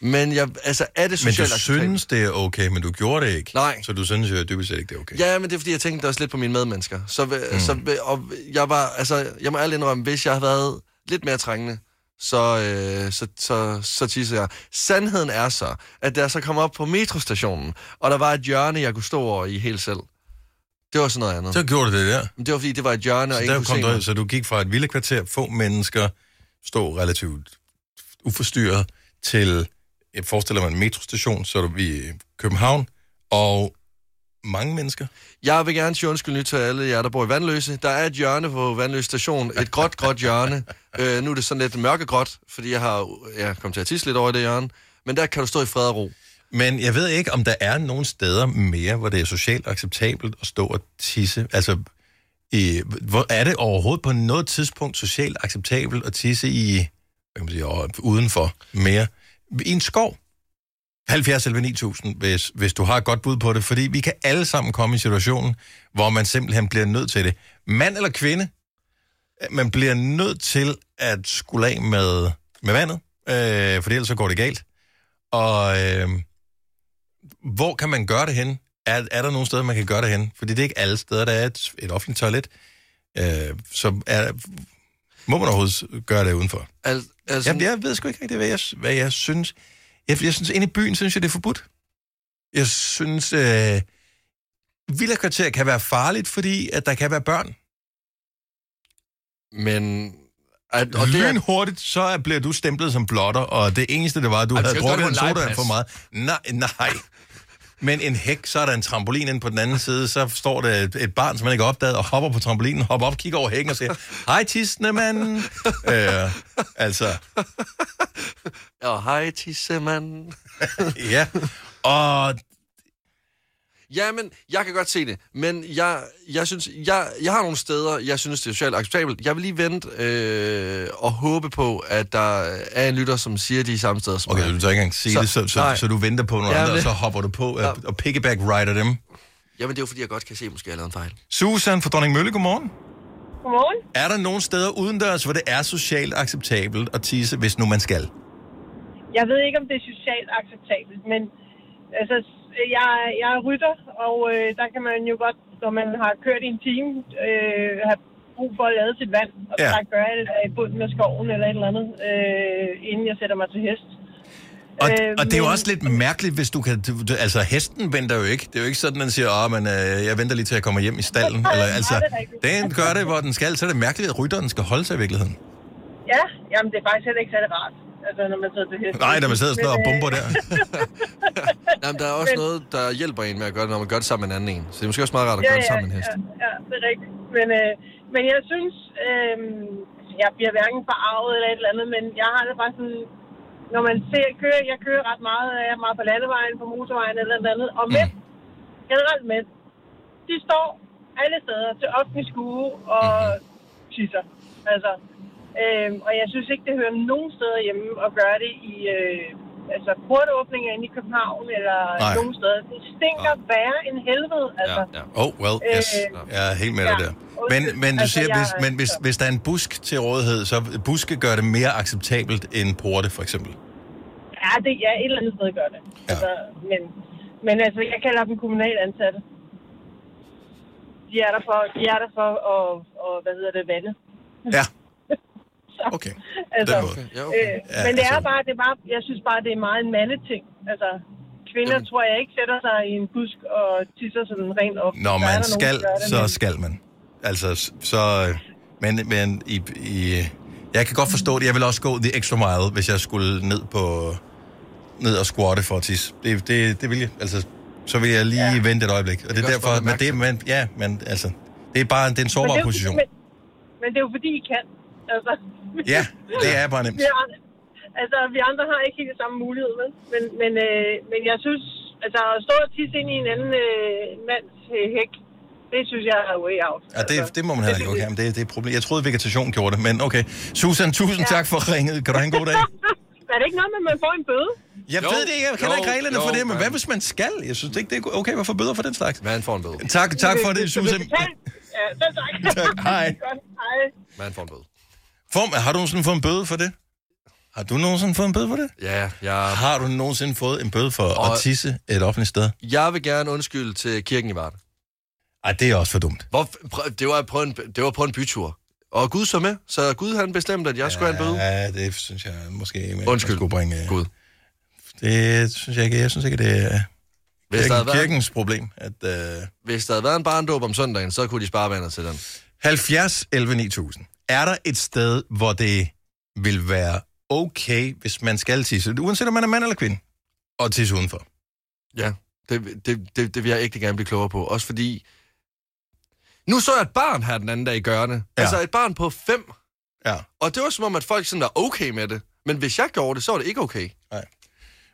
Men jeg, altså, er det Men socialt du acceptabelt? synes, det er okay, men du gjorde det ikke. Nej. Så du synes jo dybest set ikke, det er okay. Ja, men det er fordi, jeg tænkte også lidt på mine medmennesker. Så, mm. så og jeg var, altså, jeg må ærligt indrømme, hvis jeg havde været lidt mere trængende, så, øh, så, så, så tisser jeg. Sandheden er så, at da jeg så kom op på metrostationen, og der var et hjørne, jeg kunne stå over i helt selv. Det var sådan noget andet. Så gjorde du det der. Men det var fordi, det var et hjørne, og Så, ikke der kunne se du, så du gik fra et lille kvarter, få mennesker, stå relativt uforstyrret, til, jeg forestiller mig en metrostation, så er vi i København, og mange mennesker. Jeg vil gerne sige undskyld nyt til alle jer, der bor i Vandløse. Der er et hjørne på Vandløse station. Et gråt, gråt hjørne. Øh, nu er det sådan lidt mørkegråt, fordi jeg har jeg kom til at tisse lidt over i det hjørne. Men der kan du stå i fred og ro. Men jeg ved ikke, om der er nogle steder mere, hvor det er socialt acceptabelt at stå og tisse. Altså, i, hvor, er det overhovedet på noget tidspunkt socialt acceptabelt at tisse i hvad kan man sige, udenfor mere. I en skov. 70 11 9000, hvis, hvis du har et godt bud på det, fordi vi kan alle sammen komme i situationen, hvor man simpelthen bliver nødt til det. Mand eller kvinde, øh, man bliver nødt til at skulle af med, med vandet, øh, for ellers så går det galt. Og øh, hvor kan man gøre det hen? Er, er der nogle steder, man kan gøre det hen? Fordi det er ikke alle steder, der er et, et offentligt toilet. Øh, så er, må man overhovedet gøre det udenfor? Al, altså, Jamen, jeg ved sgu ikke rigtig, hvad jeg, hvad jeg synes. Jeg, jeg synes, inde i byen, synes jeg, det er forbudt. Jeg synes, øh, villakvarter kan være farligt, fordi at der kan være børn. Men... At, Og er, Lynhurtigt, så er- bliver du stemplet som blotter, og det eneste, det var, at du du havde drukket en soda for meget. Nej, nej. Men en hæk, så er der en trampolin inde på den anden side, så står der et, et barn, som man ikke har opdaget, og hopper på trampolinen, hopper op, kigger over hækken og siger, hej tisne mand. øh, altså, Ja, hej tissemand. ja. Og Ja, men jeg kan godt se det. Men jeg, jeg synes, jeg, jeg har nogle steder, jeg synes, det er socialt acceptabelt. Jeg vil lige vente øh, og håbe på, at der er en lytter, som siger de samme steder som Okay, mig. du tør ikke engang sige Så- det, så, så, nej. så du venter på nogle Ja, andre, og så hopper du på Ja. og, og piggyback rider dem. Jamen, det er jo fordi, jeg godt kan se, at måske jeg har lavet en fejl. Susan fra Dronning Mølle, godmorgen. Godmorgen. Er der nogle steder udendørs, hvor det er socialt acceptabelt at tisse, hvis nu man skal? Jeg ved ikke, om det er socialt acceptabelt, men altså, jeg, jeg er rytter, og øh, der kan man jo godt, når man har kørt i en time, øh, have brug for at lade sit vand, og Ja. der gør jeg det i bunden af skoven eller et eller andet, øh, inden jeg sætter mig til hest. Og, Øh, og det er jo men- også lidt mærkeligt, hvis du kan... Du, altså, hesten venter jo ikke. Det er jo ikke sådan, at den siger, åh, men øh, jeg venter lige til at komme hjem i stallen. Eller, altså, den gør det, hvor den skal. Så er det mærkeligt, at rytteren skal holde sig i virkeligheden. Ja, jamen det er faktisk heller ikke særlig rart, altså, når man sidder til hest. Nej, når man sidder sådan Men, og øh, bomber der. Jamen, der er også Men- noget, der hjælper en med at gøre det, når man gør det sammen med en anden en. Så det er måske også meget rart at gøre det sammen med en hest. Ja, ja, det er rigtigt. Men, øh, men jeg synes, øh, jeg bliver hverken forarvet eller et eller andet, men jeg har det bare sådan, når man ser, kører, jeg kører ret meget, jeg er meget på landevejen, på motorvejen eller noget andet, og mænd, generelt mænd, de står alle steder til offentlig skue og tisser. Altså, øh, og jeg synes ikke, det hører nogen steder hjemme at gøre det i øh, altså, portåbninger inde i København eller Nej. Nej. nogen steder. Det stinker værre end helvede, altså. Ja, ja. Oh, well, yes. Øh, Jeg er helt med dig ja. der. Men, men du Altså, siger, hvis, men hvis, hvis der er en busk til rådighed, så buske gør det mere acceptabelt end porte, for eksempel. Ja, det, ja, et eller andet sted gør det. Ja. Altså, men, men altså, jeg kalder dem kommunalt ansatte. De er der for, de er der for at, og, hvad hedder det, vande. Ja, Så, okay. Altså, måde. Ja, okay. øh, Ja, men det er altså- bare, det er bare, jeg synes bare, det er meget en mandeting. Altså, kvinder Jamen. tror jeg ikke sætter sig i en busk og tisser sådan rent op. Når Der er man der nogen, skal, der gør det, så men- skal man. Altså, så... Men, men i, i, jeg kan godt forstå det. Jeg vil også gå the extra mile, hvis jeg skulle ned på ned og squatte for at tisse. Det, det, det vil jeg. Altså, så vil jeg lige ja. vente et øjeblik. Og det er kan også derfor, men det, men, ja, men altså, det er bare det er en Men sårbar det er position. Men, men det er jo fordi, I kan. Altså, Ja, det er bare nemt. vi andre, altså, vi andre har ikke helt samme mulighed, vel? Men, men, øh, men jeg synes, altså at stå og tisse ind i en anden øh, mands øh, hæk, det synes jeg er way out. Ja, det, altså, det må man heller ikke. Okay, men det, det er problem. Jeg troede, vegetation gjorde det, men okay. Susan, tusind ja. tak for ringet. Kan du have en god dag? er det ikke noget med, at man får en bøde? Jeg Jo, ved det ikke, jeg kender jo, ikke reglerne jo, for det, men men- hvad hvis man skal? Jeg synes ikke, det er okay, hvorfor bøder for den slags? Man får en bøde. Tak, tak for det, Susan. Ja, tak. Tak, hej. Godt, hej. Man får en bøde. Form, har du nogensinde fået en bøde for det? Har du nogensinde fået en bøde for det? Ja, jeg, Har du nogensinde fået en bøde for Og- at tisse et offentligt sted? jeg vil gerne undskylde til kirken i Varde. Ej, det er også for dumt. Hvor, det, var på en, det var på en bytur. Og Gud så med, så Gud han bestemte, at jeg skulle have en bøde. Ja, det synes jeg måske, man Undskyld. skulle bringe. Gud. Det synes jeg ikke. Jeg synes ikke, det er Hvis der, havde kirken, været, kirkens problem. At, uh... hvis der havde været en barndåb om søndagen, så kunne de spare vandet til den. 70 11 9000. Er der et sted, hvor det vil være okay, hvis man skal tisse, uanset om man er mand eller kvinde, og tisse udenfor? Ja, det, det, det, det vil jeg ikke gerne blive klogere på. Også fordi... Nu så jeg et barn her den anden dag gøre det. Ja. Altså et barn på fem. Ja. Og det var som om, at folk sådan var okay med det. Men hvis jeg gjorde det, så var det ikke okay.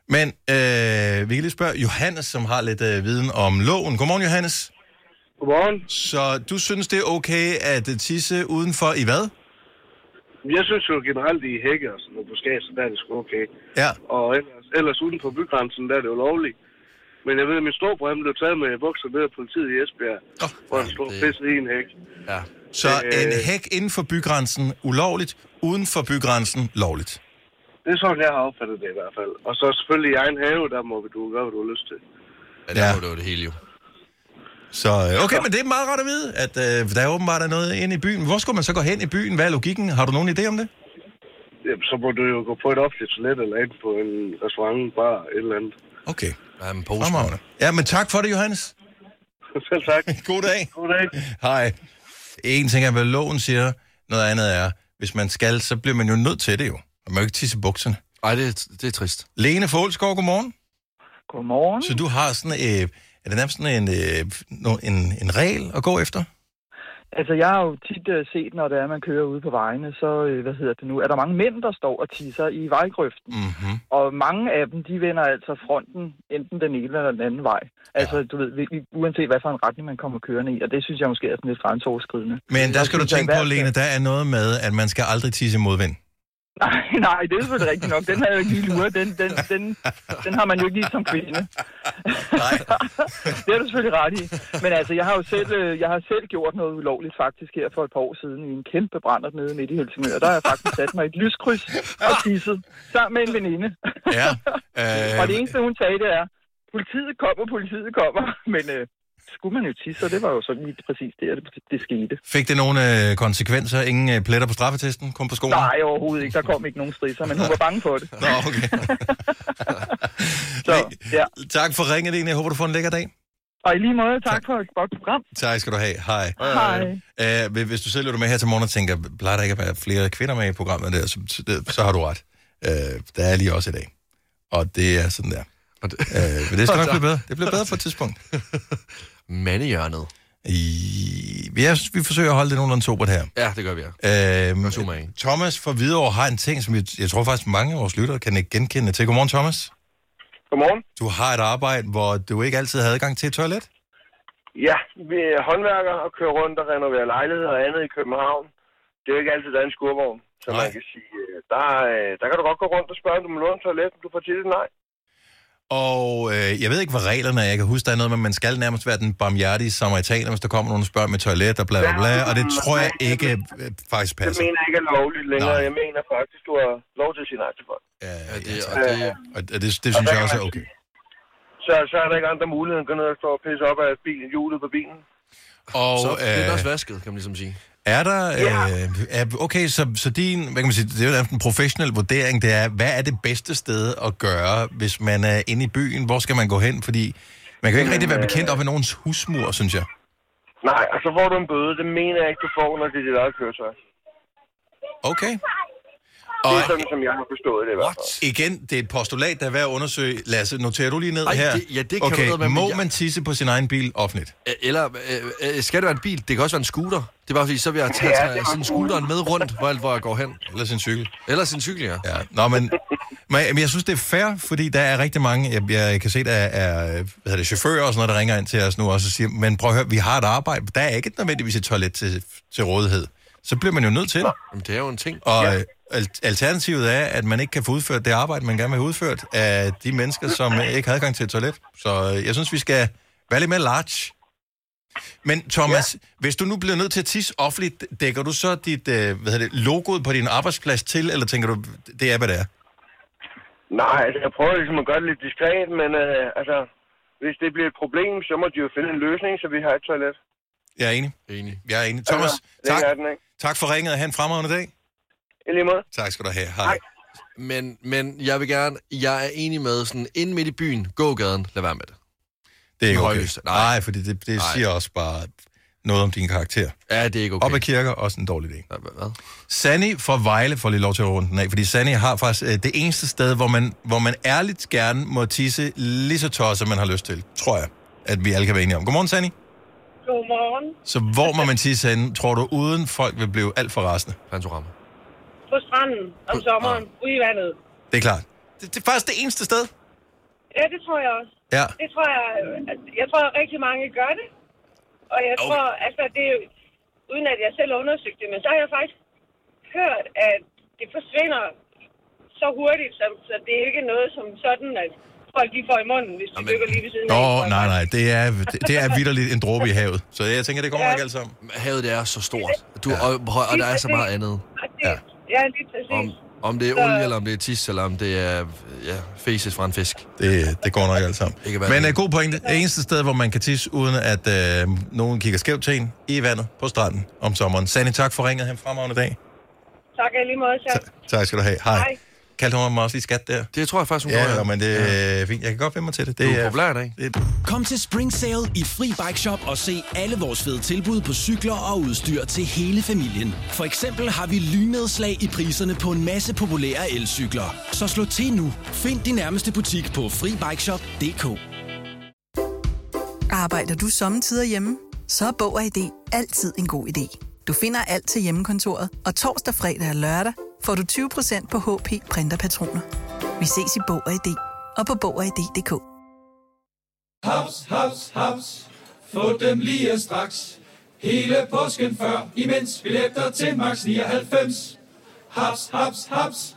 Men øh, vi kan lige spørge Johannes, som har lidt øh, viden om loven. Godmorgen, Johannes. Godmorgen. Så du synes, det er okay at tisse udenfor i hvad? Jeg synes jo generelt, i hække og sådan noget på skab, så der er det sgu okay. Ja. Og ellers, ellers uden for bygrænsen, der er det jo lovligt. Men jeg ved, at min storebror han blev taget med bukser ned af politiet i Esbjerg, Åh, hvor han stod det- pisset i en hæk. Ja. Så Øh. en hæk inden for bygrænsen ulovligt, uden for bygrænsen lovligt. Det er sådan, jeg har opfattet det i hvert fald. Og så selvfølgelig i egen have, der må du gøre, hvad du har lyst til. Ja, der Ja. det jo det hele jo. Så øh, okay, men det er meget godt at vide, at øh, der er åbenbart er noget inde i byen. Hvor skulle man så gå hen i byen? Hvad er logikken? Har du nogen idé om det? Jamen, så må du jo gå på et offentligt toilet eller ind på en restaurant, bar, et eller andet. Okay, Ja, men fremragende. Ja, men tak for det, Johannes. Selv tak. God dag. God dag. Hej. En ting er, hvad loven siger. Noget andet er, hvis man skal, så bliver man jo nødt til det jo. Man må jo ikke tisse bukserne. Ej, det, er- det er trist. Lene Folsgaard, godmorgen. Godmorgen. Så du har sådan, øh, er det nærmest sådan en, øh, en, en regel at gå efter? Altså, jeg har jo tit uh, set, når det er, man kører ude på vejene, så, uh, hvad hedder det nu, er der mange mænd, der står og tisser i vejgrøften. Mm-hmm. Og mange af dem, de vender altså fronten enten den ene eller den anden vej. Altså, du ved, uanset hvad for en retning man kommer kørende i. Og det synes jeg måske er sådan lidt grænseoverskridende. Men der skal du synes, at tænke på, Lene, der er noget med, at man skal aldrig tisse modvind. Nej, nej, det er selvfølgelig rigtigt nok. Den har jeg jo ikke lige luret. Den, den, den, den har man jo ikke lige som kvinde. Nej. det er du selvfølgelig ret i. Men altså, jeg har jo selv, øh, jeg har selv gjort noget ulovligt faktisk her for et par år siden i en kæmpe brændert nede midt i Helsingør. Der har jeg faktisk sat mig i et lyskryds og tisset sammen med en veninde. Ja. og det Øh, eneste, hun sagde, det er, politiet kommer, politiet kommer. Men øh, skulle man jo tisse, og det var jo sådan lige præcis det, det, det skete. fik det nogle øh, konsekvenser? Ingen øh, pletter på straffetesten? Kom på skolen? Nej, overhovedet ikke. Der kom ikke nogen strisser, men hun var bange for det. Nå, okay. Så, ja. tak for ringet, Lene. Jeg håber, du får en lækker dag. Og i lige måde, tak for et godt program. Tak skal du have. Hej. Hej. Uh, hvis du selv lytter med her til morgen og tænker, plejer der ikke at være flere kvinder med i programmet der, så, så, har du ret. Uh, der er lige også i dag. Og det er sådan der. Og det, Uh, men det skal nok blive bedre. Det bliver bedre på et tidspunkt. mandehjørnet. I, synes, vi forsøger at holde det nogenlunde sobert her. Ja, det gør vi, ja. Af. Thomas fra Hvidovre har en ting, som jeg, jeg tror faktisk mange af vores lyttere kan ikke genkende til. Godmorgen, Thomas. Godmorgen. Du har et arbejde, hvor du ikke altid har adgang til et toilet. Ja, vi er håndværkere og kører rundt og renoverer lejligheder og andet i København. Det er jo ikke altid, der er en skurvogn. Så Nej. man kan sige, øh, der, øh, der kan du godt gå rundt og spørge, om du må låne et toilet, men du får tit nej. Og øh, jeg ved ikke, hvad reglerne er. Jeg kan huske, der er noget med, at man skal nærmest være den barmhjertige samaritaner, hvis der kommer nogen og spørger med toilet og bla bla bla. Og det tror jeg ikke øh, faktisk Det passer. mener jeg ikke er lovligt længere. Nej. Jeg mener faktisk, du har lov til at sige nej til folk. Ja, Ja, det, ja, og det, og det, det, det synes jeg også er okay. Så, så er der ikke andre muligheder end at gå ned og stå og pisse op af bilen, hjulet på bilen. Og så det er øh, også vasket, kan man ligesom sige. Er der... Øh, er, okay, så, så din... Hvad kan man sige? Det er jo en professionel vurdering. Det er, hvad er det bedste sted at gøre, hvis man er inde i byen? Hvor skal man gå hen? Fordi man kan jo ikke rigtig være bekendt op ved nogens husmur, synes jeg. Nej, og så får du en bøde. Det mener jeg ikke, du får, når det er dit eget køretøj. Okay. Det Og er sådan, som jeg har forstået det i hvert fald. igen, det er et postulat, der er værd at undersøge. Lasse, noterer du lige ned Ej, her? det- ja, det kan okay, du eddermame, må jeg- man tisse på sin egen bil offentligt? Eller øh, øh, skal det være en bil? Det kan også være en scooter. Det er bare fordi, så vil jeg tage, Ja, tage det sådan scooteren med rundt, hvor, alt, hvor jeg går hen. Eller sin cykel? Eller sin cykel, ja. Ja, nå, men, men men jeg synes, det er fair, fordi der er rigtig mange, jeg, jeg kan se, der er hvad hedder det, chauffører og sådan noget, der ringer ind til os nu også og siger, men prøv at høre, vi har et arbejde, der er ikke nødvendigvis et toilet til, til rådighed. Så bliver man jo nødt til det. Jamen, det er jo en ting. Og ja. alternativet er, at man ikke kan få udført det arbejde, man gerne vil have udført af de mennesker, som ikke har adgang til et toilet. Så øh, jeg synes, vi skal være lidt mere large. Men Thomas, ja. hvis du nu bliver nødt til at tisse offentligt, dækker du så dit øh, hvad det, logoet på din arbejdsplads til, eller tænker du, det er, hvad det er? Nej, altså jeg prøver ligesom at gøre det lidt diskret, men øh, altså, hvis det bliver et problem, så må de jo finde en løsning, så vi har et toilet. Jeg er enig. Enig. Jeg er enig. Thomas, det tak, den, tak for ringet, og have en fremragende dag. I lige måde. Tak skal du have. Hej. Hej. Men, men jeg vil gerne, jeg er enig med sådan, ind midt i byen, gågaden, lad være med det. Det er ikke okay. Nej, Nej. Fordi det, det Nej. siger også bare noget om din karakter. Ja, det er ikke Okay. Op ad kirker, også en dårlig idé. Hvad-? Sani fra Vejle får lige lov til at runde den af, fordi Sani har faktisk øh, det eneste sted, hvor man, hvor man ærligt gerne må tisse lige så tosset, man har lyst til, tror jeg, at vi alle kan være enige om. Godmorgen, Sani. Godmorgen. Så hvor må man tisse henne, tror du, uden folk vil blive alt for rasende? Panorama. På stranden om sommeren, ude i vandet. Det er klart. Det, det er faktisk det eneste sted. Ja, det tror jeg også. Ja. Det tror jeg, at, jeg tror, at rigtig mange gør det. Og jeg tror, altså det er jo, uden at jeg selv har undersøgt det, men så har jeg faktisk hørt, at det forsvinder så hurtigt, så, så det er ikke noget som sådan, at folk de får i munden, hvis de dykker lige ved siden af. nej, nej, det er, det er vidderligt en dråbe i havet. Så jeg tænker, det kommer Ja. nok alt sammen. Havet det er så stort. Du, og, og, og der er så meget andet. Ja. Ja, lige præcis. Om, om det er Så- olie, eller om det er tis, eller om det er ja, faces fra en fisk. Det, det går nok alt sammen. Men det uh, god pointe. Det eneste sted, hvor man kan tisse, uden at uh, nogen kigger skævt til en, i vandet på stranden om sommeren. Sandy, tak for ringet. Ha' en fremragende dag. Tak i lige måde, så. Tak skal du have. Hej. Hej. Kaldte hun mig også lige skat der? Det tror jeg faktisk, hun ja, gjorde, ja. Men det er fint. Jeg kan godt vende mig til det. Det Du er populær i dag. Det, Kom til Spring Sale i Fri Bike Shop og se alle vores fede tilbud på cykler og udstyr til hele familien. For eksempel har vi lynedslag i priserne på en masse populære elcykler. Så slå til nu. Find din nærmeste butik på FriBikeShop.dk Arbejder du sommetider hjemme? Så er Bog og ID altid en god idé. Du finder alt til hjemmekontoret, og torsdag, fredag og lørdag får du 20% på HP printerpatroner. Vi ses i Bog og ID og på Bog og ID.dk. Haps, haps, haps. Få dem lige straks. Hele påsken før, imens billetter til max 99. Haps, haps, haps.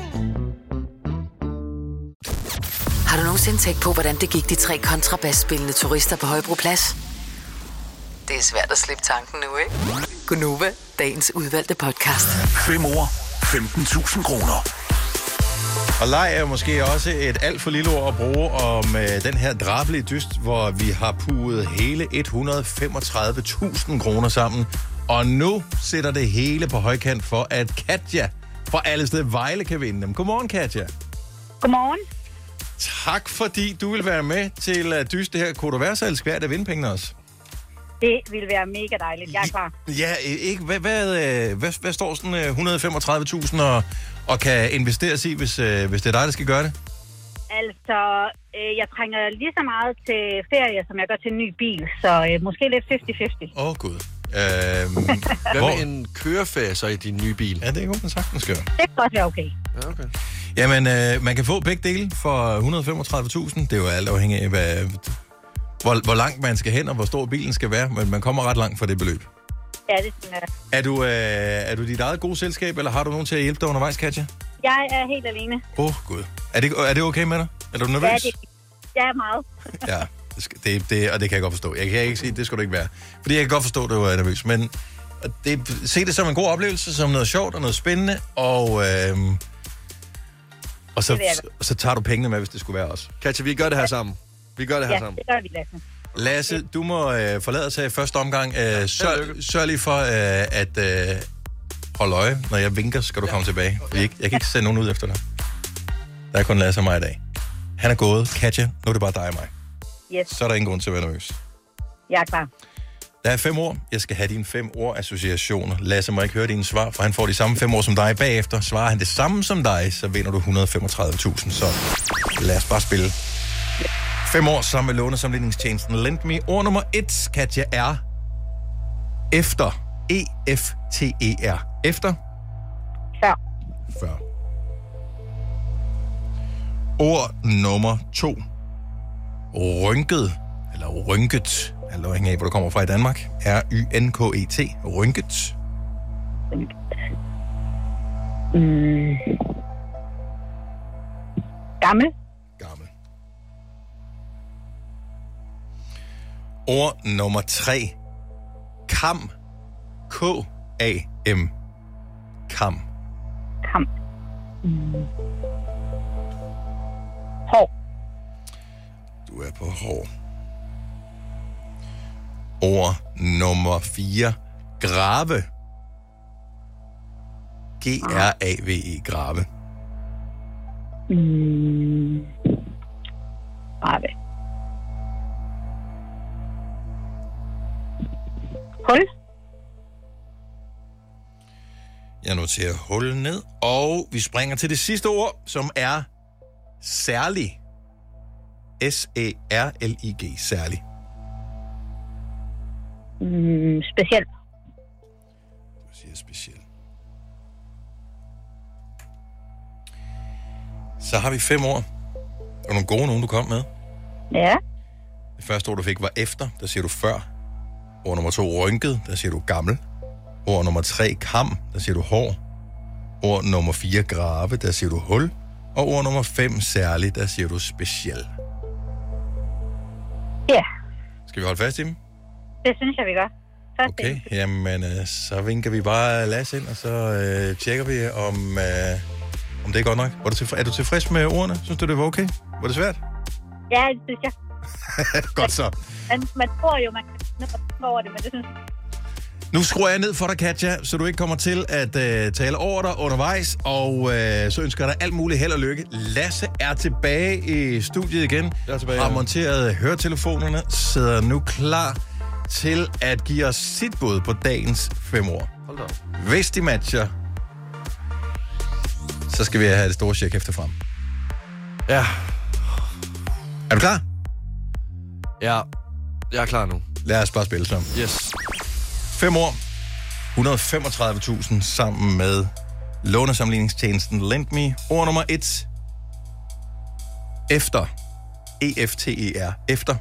Har du nogensinde tænkt på, hvordan det gik de tre kontrabasspillende turister på Højbroplads? Det er svært at slippe tanken nu, ikke? Gunova, dagens udvalgte podcast. 5 år, 15.000 kroner. Og leg er måske også et alt for lille ord at bruge om øh, den her drabelige dyst, hvor vi har puget hele 135.000 kroner sammen. Og nu sætter det hele på højkant for, at Katja fra alle steder Vejle kan vinde dem. Godmorgen, Katja. Godmorgen. Tak, fordi du vil være med til at dyste her. Kunne du være så elskværd at vinde pengene også? Det ville være mega dejligt. Jeg er klar. Ja, øh, ikke. Hvad, hvad, øh, hvad, hvad står sådan øh, 135.000 og, og kan investeres i, hvis, øh, hvis det er dig, der skal gøre det? Altså, øh, jeg trænger lige så meget til ferie, som jeg gør til en ny bil. Så øh, måske lidt 50-50. Åh, oh, gud. Øhm, Hvad med en køreferie så i din nye bil? Ja, det kunne man sagtens gøre. Det kan godt være okay. Ja, okay. Jamen, øh, man kan få begge dele for 135.000. Det er jo alt afhængig af, hvad, hvor, hvor langt man skal hen, og hvor stor bilen skal være. Men man kommer ret langt for det beløb. Ja, det synes jeg. Er du, øh, er du dit eget gode selskab, eller har du nogen til at hjælpe dig undervejs, Katja? Jeg er helt alene. Åh, oh, gud. Er det, er det okay med dig? Er du nervøs? Ja, det, jeg er meget. Ja, det, det, og det kan jeg godt forstå. Jeg kan ikke sige, det skal du ikke være. Fordi jeg kan godt forstå, at du er nervøs. Men det, se det som en god oplevelse, som noget sjovt og noget spændende. Og, øh, og så, og så tager du pengene med, hvis det skulle være os. Katja, vi gør det her sammen. Vi gør det her Ja, sammen. det gør vi, Lasse. Lasse, du må øh, forlade os her i første omgang. Øh, sørg, sørg lige for øh, at øh, holde øje. Når jeg vinker, skal du komme tilbage. Jeg, jeg kan ikke sende nogen ud efter dig. Der er kun Lasse og mig i dag. Han er gået. Katja, nu er det bare dig og mig. Yes, Så er der ingen grund til at være nervøs. jeg er klar. Der er fem ord. Jeg skal have dine fem ord associationer. Lasse må ikke høre dine svar, for han får de samme fem ord som dig bagefter. Svarer han det samme som dig, så vinder du 135.000. Så lad os bare spille. Fem år sammen med lånesamligningstjenesten Lend Me. Ord nummer et, Katja, er efter. E-F-T-E-R. Efter. Før. Før. Ord nummer to. Rynket, eller rynket, alt afhængig af, hvor du kommer fra i Danmark. R-Y-N-K-E-T. Rynket. Mm. Gammel. Ord nummer tre. Kam. K-A-M. Kam. Kam. Mm. Hår. Du er på hår. Ord nummer 4. Grave. G-R-A-V-E. Grave. Mm. Grave. Hul. Jeg noterer hul ned. Og vi springer til det sidste ord, som er særlig. S-A-R-L-I-G, særlig. Mm, specielt. Du siger speciel. Så har vi fem ord. Og nogle gode nogen, du kom med. Ja. Det første ord, du fik, var efter. Der siger du før. Ord nummer to, rynket. Der siger du gammel. Ord nummer tre, kam. Der siger du hår. Ord nummer fire, grave. Der siger du hul. Og ord nummer fem, særligt. Der siger du speciel. Ja, Skal vi holde fast i dem? Det synes jeg, vi gør. Først Okay, jamen øh, så vinker vi bare Lasse ind, og så øh, tjekker vi, om, øh, om det er godt nok. Var du tilfre- er du tilfreds med ordene? Synes du, det var okay? Var det svært? Ja, det synes jeg. godt så. Man, man tror jo, man kan over det, men det synes jeg. Nu skruer jeg ned for dig, Katja, så du ikke kommer til at øh, tale over dig undervejs, og øh, så ønsker jeg dig alt muligt held og lykke. Lasse er tilbage i studiet igen. Jeg er tilbage, Har ja. monteret høretelefonerne, sidder nu klar til at give os sit bud på dagens fem ord. Hold da op. Hvis de matcher, så skal vi have det store check efter frem. Ja. Er du klar? Ja, jeg er klar nu. Lad os bare spille sammen. Yes. Fem år. 135.000 sammen med lånesamligningstjenesten LendMe. Ord nummer et. Efter. E-F-T-E-R. Efter.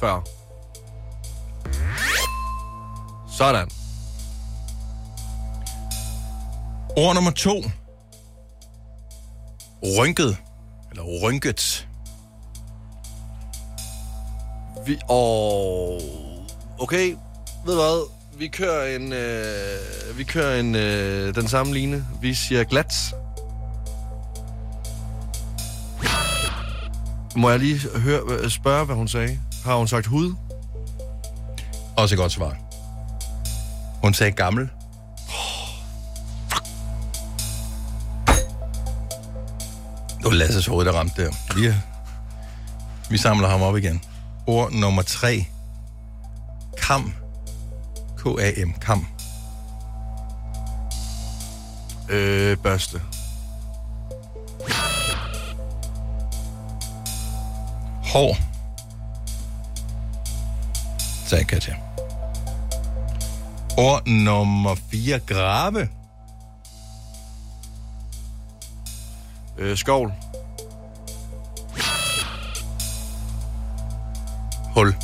Før. Sådan. Ord nummer to. Rynket. Eller rynket. Vi... Og... Okay, ved du hvad? Vi kører en... Øh, vi kører en... Øh, den samme line. Vi siger glat. Må jeg lige høre, spørge, hvad hun sagde? Har hun sagt hud? Også et godt svar. Hun sagde gammel. Det var Lasses hoved, der ramte der. Vi, vi samler ham op igen. Ord nummer tre. Kam. K-A-M. Kam. Øh, børste. Hår. Sagde Katja. Ord nummer 4. Grave. Øh, skovl. Hul.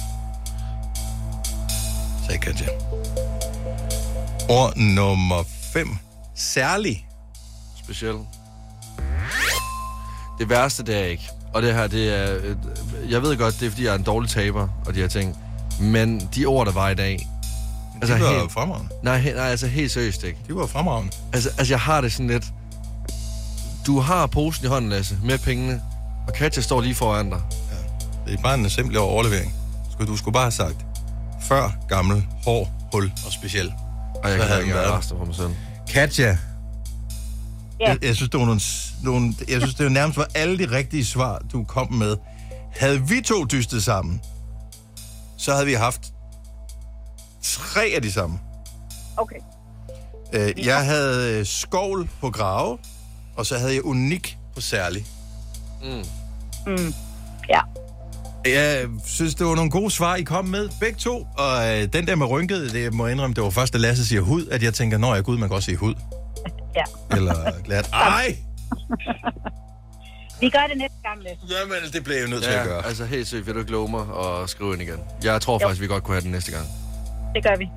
Sagde Katja. Ord nummer 5. Særlig. Speciel. Det værste, det er ikke. Og det her, det er... øh, Jeg ved godt, det er, fordi jeg er en dårlig taber, og de her ting. Men de ord, der var i dag... Altså, de var fremragende. Nej, he, nej, altså helt seriøst ikke. De var fremragende. Altså, altså, jeg har det sådan lidt... Du har posen i hånden, Lasse, med pengene, og Katja står lige foran dig. Det er bare en simpel overlevering. Skulle- Du skulle bare have sagt, før gammel, hård, hul og speciel. Og jeg Så kan havde ikke den engang været resten på mig selv. Katja, Ja. jeg, jeg synes, det var nogle, nogle, jeg synes, det var nærmest var alle de rigtige svar, du kom med. Havde vi to dystet sammen, så havde vi haft tre af de samme. Okay. Øh, jeg havde øh, skovl på grave, og så havde jeg unik på særlig. Mm. Mm. Ja. Jeg synes, det var nogle gode svar, I kom med, begge to. Og øh, den der med rynket, det må jeg indrømme, det var først, da Lasse siger hud, at jeg tænker, når jeg gud, man kan også sige hud. Ja. Eller glat. Ej! Vi gør det næste gang, Lasse. Jamen, det blev jeg nødt til Ja, at gøre. altså helt sygt, vil du ikke love mig og skrive ind igen? Jeg tror Jo. faktisk, vi godt kunne have den næste gang. Det gør vi.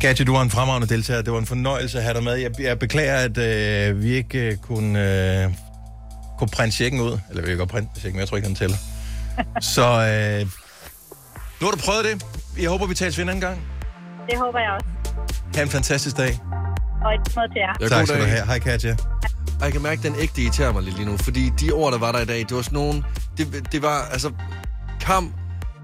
Katja, du var en fremragende deltager. Det var en fornøjelse at have dig med. Jeg, jeg beklager, at øh, vi ikke øh, kunne, øh, kunne printe checken ud. Eller vi kan godt printe checken, men jeg tror ikke, den tæller. Så øh, nu har du prøvet det. Jeg håber, vi tales ved en anden gang. Det håber jeg også. Ha' en fantastisk dag. Og et måde til jer. Ja, tak skal du have. Hej, Katja. Og jeg kan mærke, at den ægte irriterer mig lidt lige nu, fordi de ord, der var der i dag, det var sådan nogle... Det, det var, altså, kamp,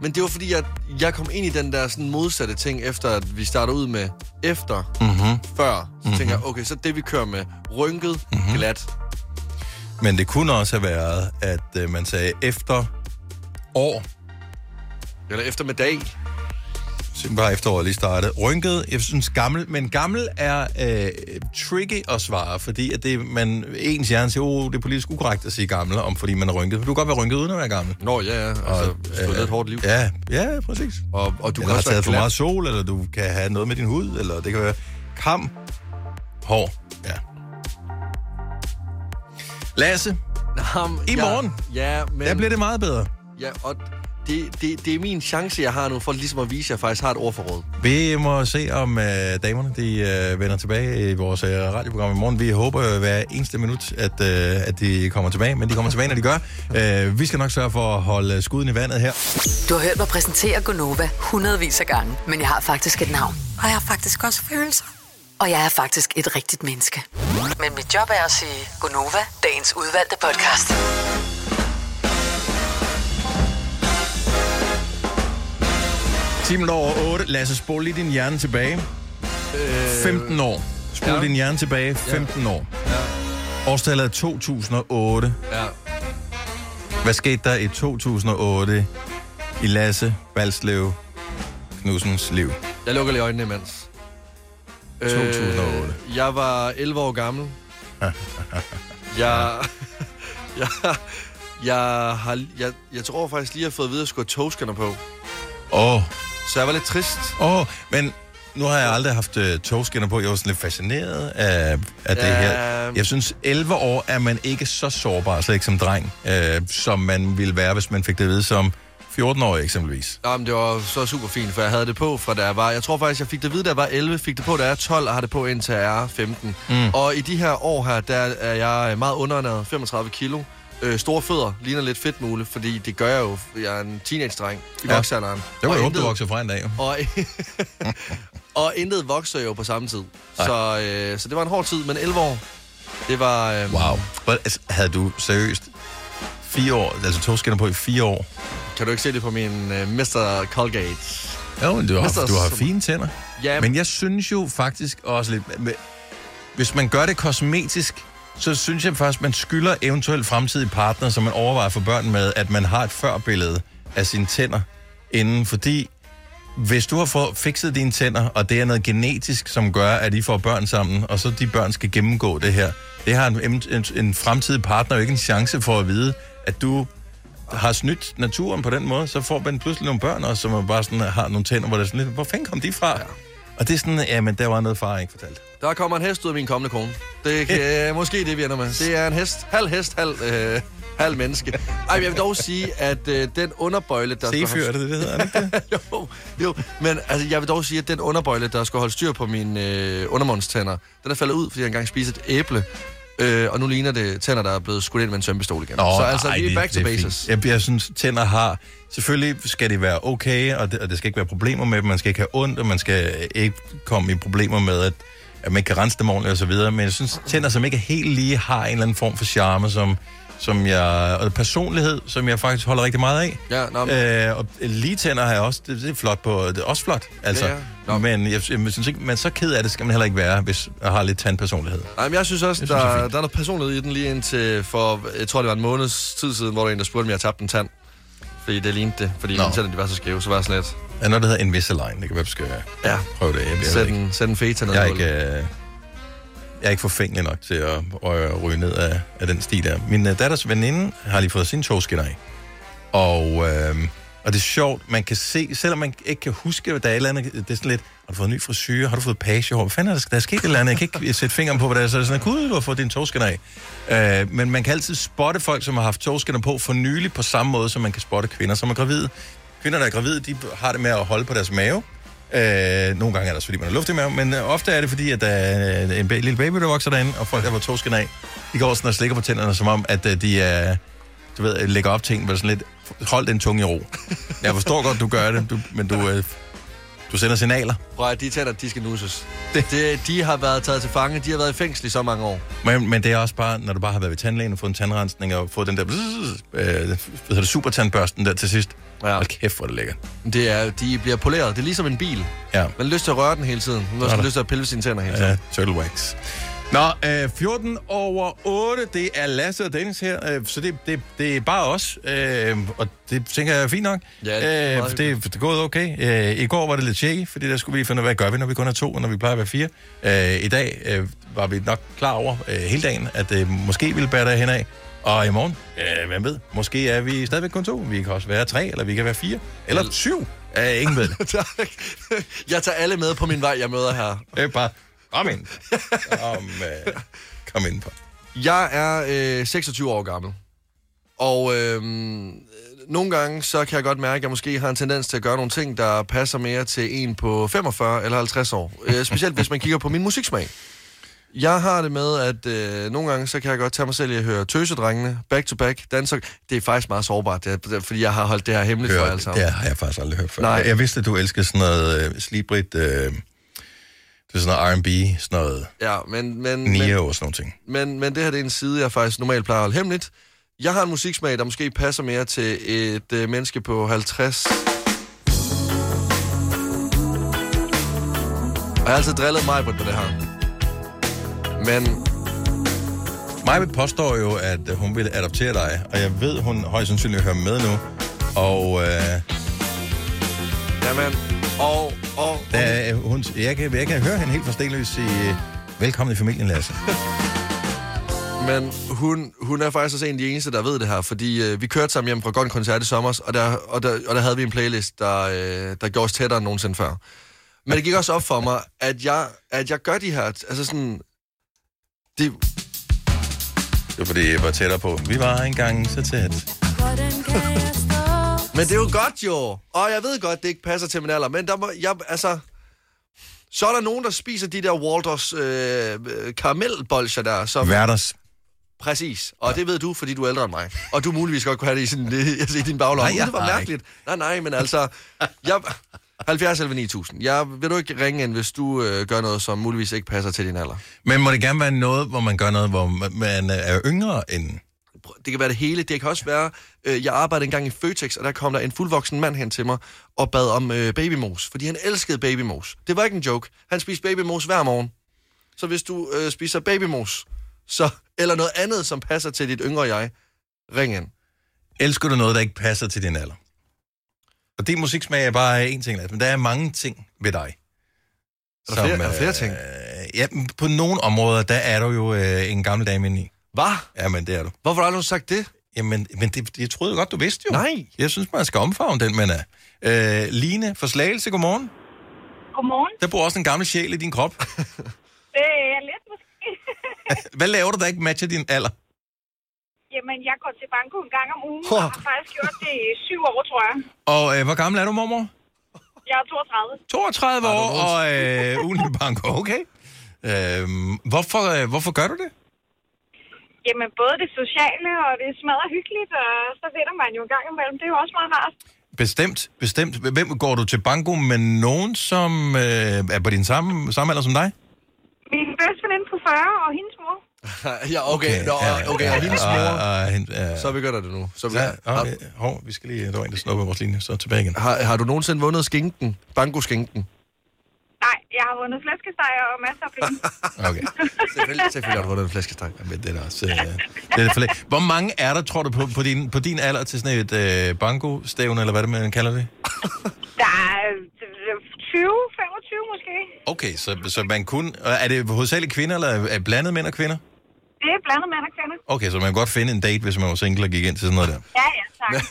men det var fordi, at jeg kom ind i den der sådan modsatte ting, efter at vi starter ud med efter, Mm-hmm. før. Så Mhm. tænker jeg, okay, så det vi kører med, rynket, mm-hmm. glat. Men det kunne også have været, at øh, man sagde efter år, Eller efter med dag. Bare efteråret lige startet. Rynket, jeg synes gammel, men gammel er øh, tricky at svare, fordi at det, man, ens hjerne siger, oh, det er politisk ukorrekt at sige gammel, om fordi man er rynket. Du kan godt være rynket uden at være gammel. Nå, ja, ja. Altså, Og, levet et hårdt liv. Ja, ja, præcis. Og, og du eller kan har taget for meget sol, eller du kan have noget med din hud, eller det kan være kam, hår. Ja. Lasse, Ham, i ja, morgen, Ja, men... der bliver det meget bedre. Ja, og det, det, det er min chance, jeg har nu, for ligesom at vise, at jeg faktisk har et ordforråd. Vi må se, om øh, damerne de, øh, vender tilbage i vores øh, radioprogram i morgen. Vi håber øh, hver eneste minut, at, øh, at de kommer tilbage, men de kommer tilbage, når de gør. Øh, vi skal nok sørge for at holde skuden i vandet her. Du har hørt mig præsentere Gonova hundredvis af gange, men jeg har faktisk et navn. Og jeg har faktisk også følelser. Og jeg er faktisk et rigtigt menneske. Men mit job er at sige Gonova, dagens udvalgte podcast. Timen over 8. Lasse, spol lige din hjerne tilbage. Øh, 15 år. Spol ja. ja. din hjerne tilbage. 15 år. Ja. Årstallet er 2008. Ja. Hvad skete der i 2008 i Lasse Balslev Knudsens liv? Jeg lukker lige øjnene imens. 2008. Øh, jeg var 11 år gammel. Jeg... jeg, jeg, har, jeg, jeg tror faktisk lige, at jeg har fået at vide, at jeg skulle have på. Åh, oh, Så jeg var lidt trist. åh, oh, men nu har jeg aldrig haft uh, togskinner på. Jeg var sådan lidt fascineret af, af det Ja. her. Jeg synes, 11 år er man ikke så sårbar, slet ikke som dreng, uh, som man ville være, hvis man fik det at vide som 14-årig eksempelvis. Jamen, det var så super fint, for jeg havde det på fra da jeg var... Jeg tror faktisk, jeg fik det at vide, da jeg var 11, fik det på, da jeg er 12, og har det på indtil jeg er 15. Mm. Og i de her år her, der er jeg meget underernæret, 35 kilo. Øh, store fødder, ligner lidt fedtmule, fordi det gør jeg jo. Jeg er en teenage-dreng i Ja. voksalderen. Det var jo intet- du vokser fra en dag. jo. Og, og intet vokser jo på samme tid. Så, øh, så det var en hård tid, men 11 år, det var... Øh, Wow. Hvor- altså, Havde du seriøst fire år, altså togskinner på i fire år? Kan du ikke se det på min øh, Mr. Colgate? Jo, men du har, Mester- du har fine tænder. Ja, Men jeg synes jo faktisk også lidt... med- Hvis man gør det kosmetisk, så synes jeg faktisk, man skylder eventuelt fremtidige partner, som man overvejer for børn med, at man har et førbillede af sine tænder inden, fordi hvis du har fået fikset dine tænder, og det er noget genetisk, som gør, at I får børn sammen, og så de børn skal gennemgå det her, det har en, en, en fremtidig partner jo ikke en chance for at vide, at du har snydt naturen på den måde, så får man pludselig nogle børn, også, som bare sådan, har nogle tænder, hvor det er sådan lidt, hvor fanden kom de fra? Ja. Og det er sådan, ja, men der var noget far ikke fortalt. Der kommer en hest ud af min kommende kone. Det kan, måske det, vi ender med. Det er en hest. Halv hest, halv, øh, halv menneske. Ej, jeg vil dog sige, at øh, den underbøjle, der Sefyr, er det det, hedder, er ikke det? jo, jo, men altså, jeg vil dog sige, at den underbøjle, der skal holde styr på mine øh, undermundstænder, den er faldet ud, fordi jeg engang spiste et æble. Øh, og nu ligner det tænder, der er blevet skudt ind med en sømpistol igen. Nå, så altså, ej, vi er back to det basis. fint. Jeg, jeg synes, tænder har... Selvfølgelig skal det være okay, og det, og det skal ikke være problemer med dem. Man skal ikke have ondt, og man skal ikke komme i problemer med, at, at man ikke kan rense dem ordentligt og så videre. Men jeg synes, tænder, som ikke er helt lige, har en eller anden form for charme, som, som jeg, og personlighed, som jeg faktisk holder rigtig meget af. Ja, nå, men- øh, og lige tænder har jeg også, det, det er flot på, det er også flot, altså. Ja, ja. Men jeg, jeg, synes ikke, men så ked af det skal man heller ikke være, hvis jeg har lidt tandpersonlighed. Nej, men jeg synes også, Jeg der, synes, det er der er noget personlighed i den lige indtil for, jeg tror det var en måneds tid siden, hvor der en, der spurgte, om jeg havde tabt en tand. Fordi det lignede det, fordi Nå. mine tænder de var så skæve, så var jeg sådan lidt. Der er noget, der hedder Invisalign. Det kan være, du skal Ja. prøve det. Jeg, jeg, Sæt en, sæt en feta ned. jeg, er ikke, øh, jeg er ikke forfængelig nok til at, at ryge ned af, af den sti der. Min uh, datters veninde har lige fået sin togskinner af. Og, øh, og det er sjovt, man kan se, selvom man ikke kan huske, hvad der er et eller andet, det er sådan lidt, har du fået en ny frisyr, har du fået pagehår, hvad fanden er der, der er sket et eller andet, jeg kan ikke sætte fingeren på, hvad der er, så er det sådan, gud, du har fået din togskinner af. Øh, men man kan altid spotte folk, som har haft togskinner på for nylig, på samme måde, som man kan spotte kvinder, som er gravide. Kvinder, der er gravide, de har det med at holde på deres mave. Øh, nogle gange er det også, fordi man har luft i maven, men øh, ofte er det, fordi at der er en, ba- lille baby, der vokser derinde, og folk, der var tosken af, de går sådan og slikker på tænderne, som om, at øh, de er, du ved, lægger op ting, men hvor sådan lidt, hold den tunge i ro. Jeg forstår godt, du gør det, du, men du, øh, du sender signaler. Prøv at de tænder, de skal nusses. Det. Det, de har været taget til fange, de har været i fængsel i så mange år. Men, men det er også bare, når du bare har været ved tandlægen og fået en tandrensning og fået den der øh, det, supertandbørsten der til sidst. Ja. Hold kæft, hvor det lækkert. Det er, de bliver poleret. Det er ligesom en bil. Ja. Man har lyst til at røre den hele tiden. Man har lyst til at pille sine tænder hele tiden. Ja, turtle wax. Nå, øh, 14 over 8, det er Lasse og Dennis her, øh, så det, det, det er bare os, øh, og det tænker jeg er fint nok. Ja, det er øh, det, det er gået okay. Øh, I går var det lidt shaky, fordi der skulle vi finde ud af, hvad gør vi, når vi kun er to, og når vi plejer at være fire. Øh, I dag øh, var vi nok klar over øh, hele dagen, at det måske ville bære derhen af. Og i morgen, øh, hvem ved, måske er vi stadigvæk kun to. Vi kan også være tre, eller vi kan være fire, eller syv. Øh, ingen ved det. Jeg tager alle med på min vej, jeg møder her. Er bare, kom ind. Kom, øh, kom ind på. Jeg er øh, 26 år gammel. Og øh, nogle gange, så kan jeg godt mærke, at jeg måske har en tendens til at gøre nogle ting, der passer mere til en på 45 eller 50 år. Øh, specielt hvis man kigger på min musiksmag. Jeg har det med, at øh, nogle gange, så kan jeg godt tage mig selv i at høre tøsedrengene, back to back, danser. Det er faktisk meget sårbart, det er, fordi jeg har holdt det her hemmeligt for Hør, alle det, sammen. det har jeg faktisk aldrig hørt før. Nej. Jeg, vidste, at du elsker sådan noget øh, slibrit, øh, det er sådan noget R&B, sådan noget Ja, men... men men, og sådan nogle ting. men, men det her det er en side, jeg faktisk normalt plejer at holde hemmeligt. Jeg har en musiksmag, der måske passer mere til et øh, menneske på 50. Og jeg har altid drillet mig på det her. Men Maja påstår jo, at hun vil adoptere dig, og jeg ved, hun højst sandsynligt hører med nu. Og øh, Jamen, og... og der, er hun, jeg, kan, jeg kan høre hende helt forstenløs sige, velkommen i familien, Lasse. Men hun, hun er faktisk også en af de eneste, der ved det her, fordi øh, vi kørte sammen hjem fra en koncert i sommer, og der, og, der, og der havde vi en playlist, der, øh, der gjorde os tættere end nogensinde før. Men det gik også op for mig, at jeg, at jeg gør de her, altså sådan, det, Det var fordi, jeg var tættere på. Vi var engang så tæt. Men det er jo godt jo, og jeg ved godt, det ikke passer til min alder, men der må, jeg, altså, så er der nogen, der spiser de der Walters øh, karamelbolcher der, som... Værters. Præcis, og det ved du, fordi du er ældre end mig. Og du muligvis godt kunne have det i, sin, i, i din baglomme. Nej, jeg det var mærkeligt. Nej, nej, men altså... Jeg, 70 eller 9000. Jeg, vil du ikke ringe ind, hvis du øh, gør noget, som muligvis ikke passer til din alder? Men må det gerne være noget, hvor man gør noget, hvor man er yngre end... Det kan være det hele. Det kan også være, øh, jeg arbejdede engang i Føtex, og der kom der en fuldvoksen mand hen til mig og bad om øh, babymos, fordi han elskede babymos. Det var ikke en joke. Han spiste babymos hver morgen. Så hvis du øh, spiser babymos, så, eller noget andet, som passer til dit yngre jeg, ring ind. Elsker du noget, der ikke passer til din alder? Og din musiksmag er bare en ting, men der er mange ting ved dig. Er der flere- er der flere ting? Øh, ja, på nogle områder, der er du jo øh, en gammel dame inde i. Hvad? Ja, men det er du. Hvorfor har du sagt det? Jamen, men det, jeg troede godt, du vidste jo. Nej. Jeg synes, man skal omfavne den, man er. Øh, Line for Slagelse, godmorgen. Godmorgen. Der bor også en gammel sjæl i din krop. Det er lidt måske. Hvad laver du, der ikke matcher din alder? Jamen, jeg går til banko en gang om ugen, Huh. og har faktisk gjort det i syv år, tror jeg. Og øh, hvor gammel er du, mormor? Jeg er 32. 32 år og øh, ugen i banko, okay. Øh, hvorfor, øh, hvorfor gør du det? Jamen, både det sociale og det smadrer hyggeligt, og så vinder man jo en gang imellem. Det er jo også meget rart. Bestemt, bestemt. Hvem går du til banko med nogen, som øh, er på din samme, samme alder som dig? Min bedste veninde på 40 og hendes mor. ja, okay. Nå, okay, og hendes mor. Så begynder det nu. Så vi, ja, okay. Hov, vi skal lige, der var en, der snuppede vores linje, så tilbage igen. har, har du nogensinde vundet skinken? Banko-skinken? Nej, jeg har vundet flæskesteg og masser af penge. Okay. Selvfølgelig, selvfølgelig har du vundet en flæskesteg. Men det er da også... Øh, det er for læ- Hvor mange er der, tror du, på, på, din, på din alder til sådan et øh, banko-stævne, eller hvad det man kalder det? Der er øh, 20, 25 måske. Okay, så, så man kun... Er det hovedsageligt kvinder, eller er det blandet mænd og kvinder? Det er blandet mænd og kvinder. Okay, så man kan godt finde en date, hvis man var single og gik ind til sådan noget der. Ja, ja,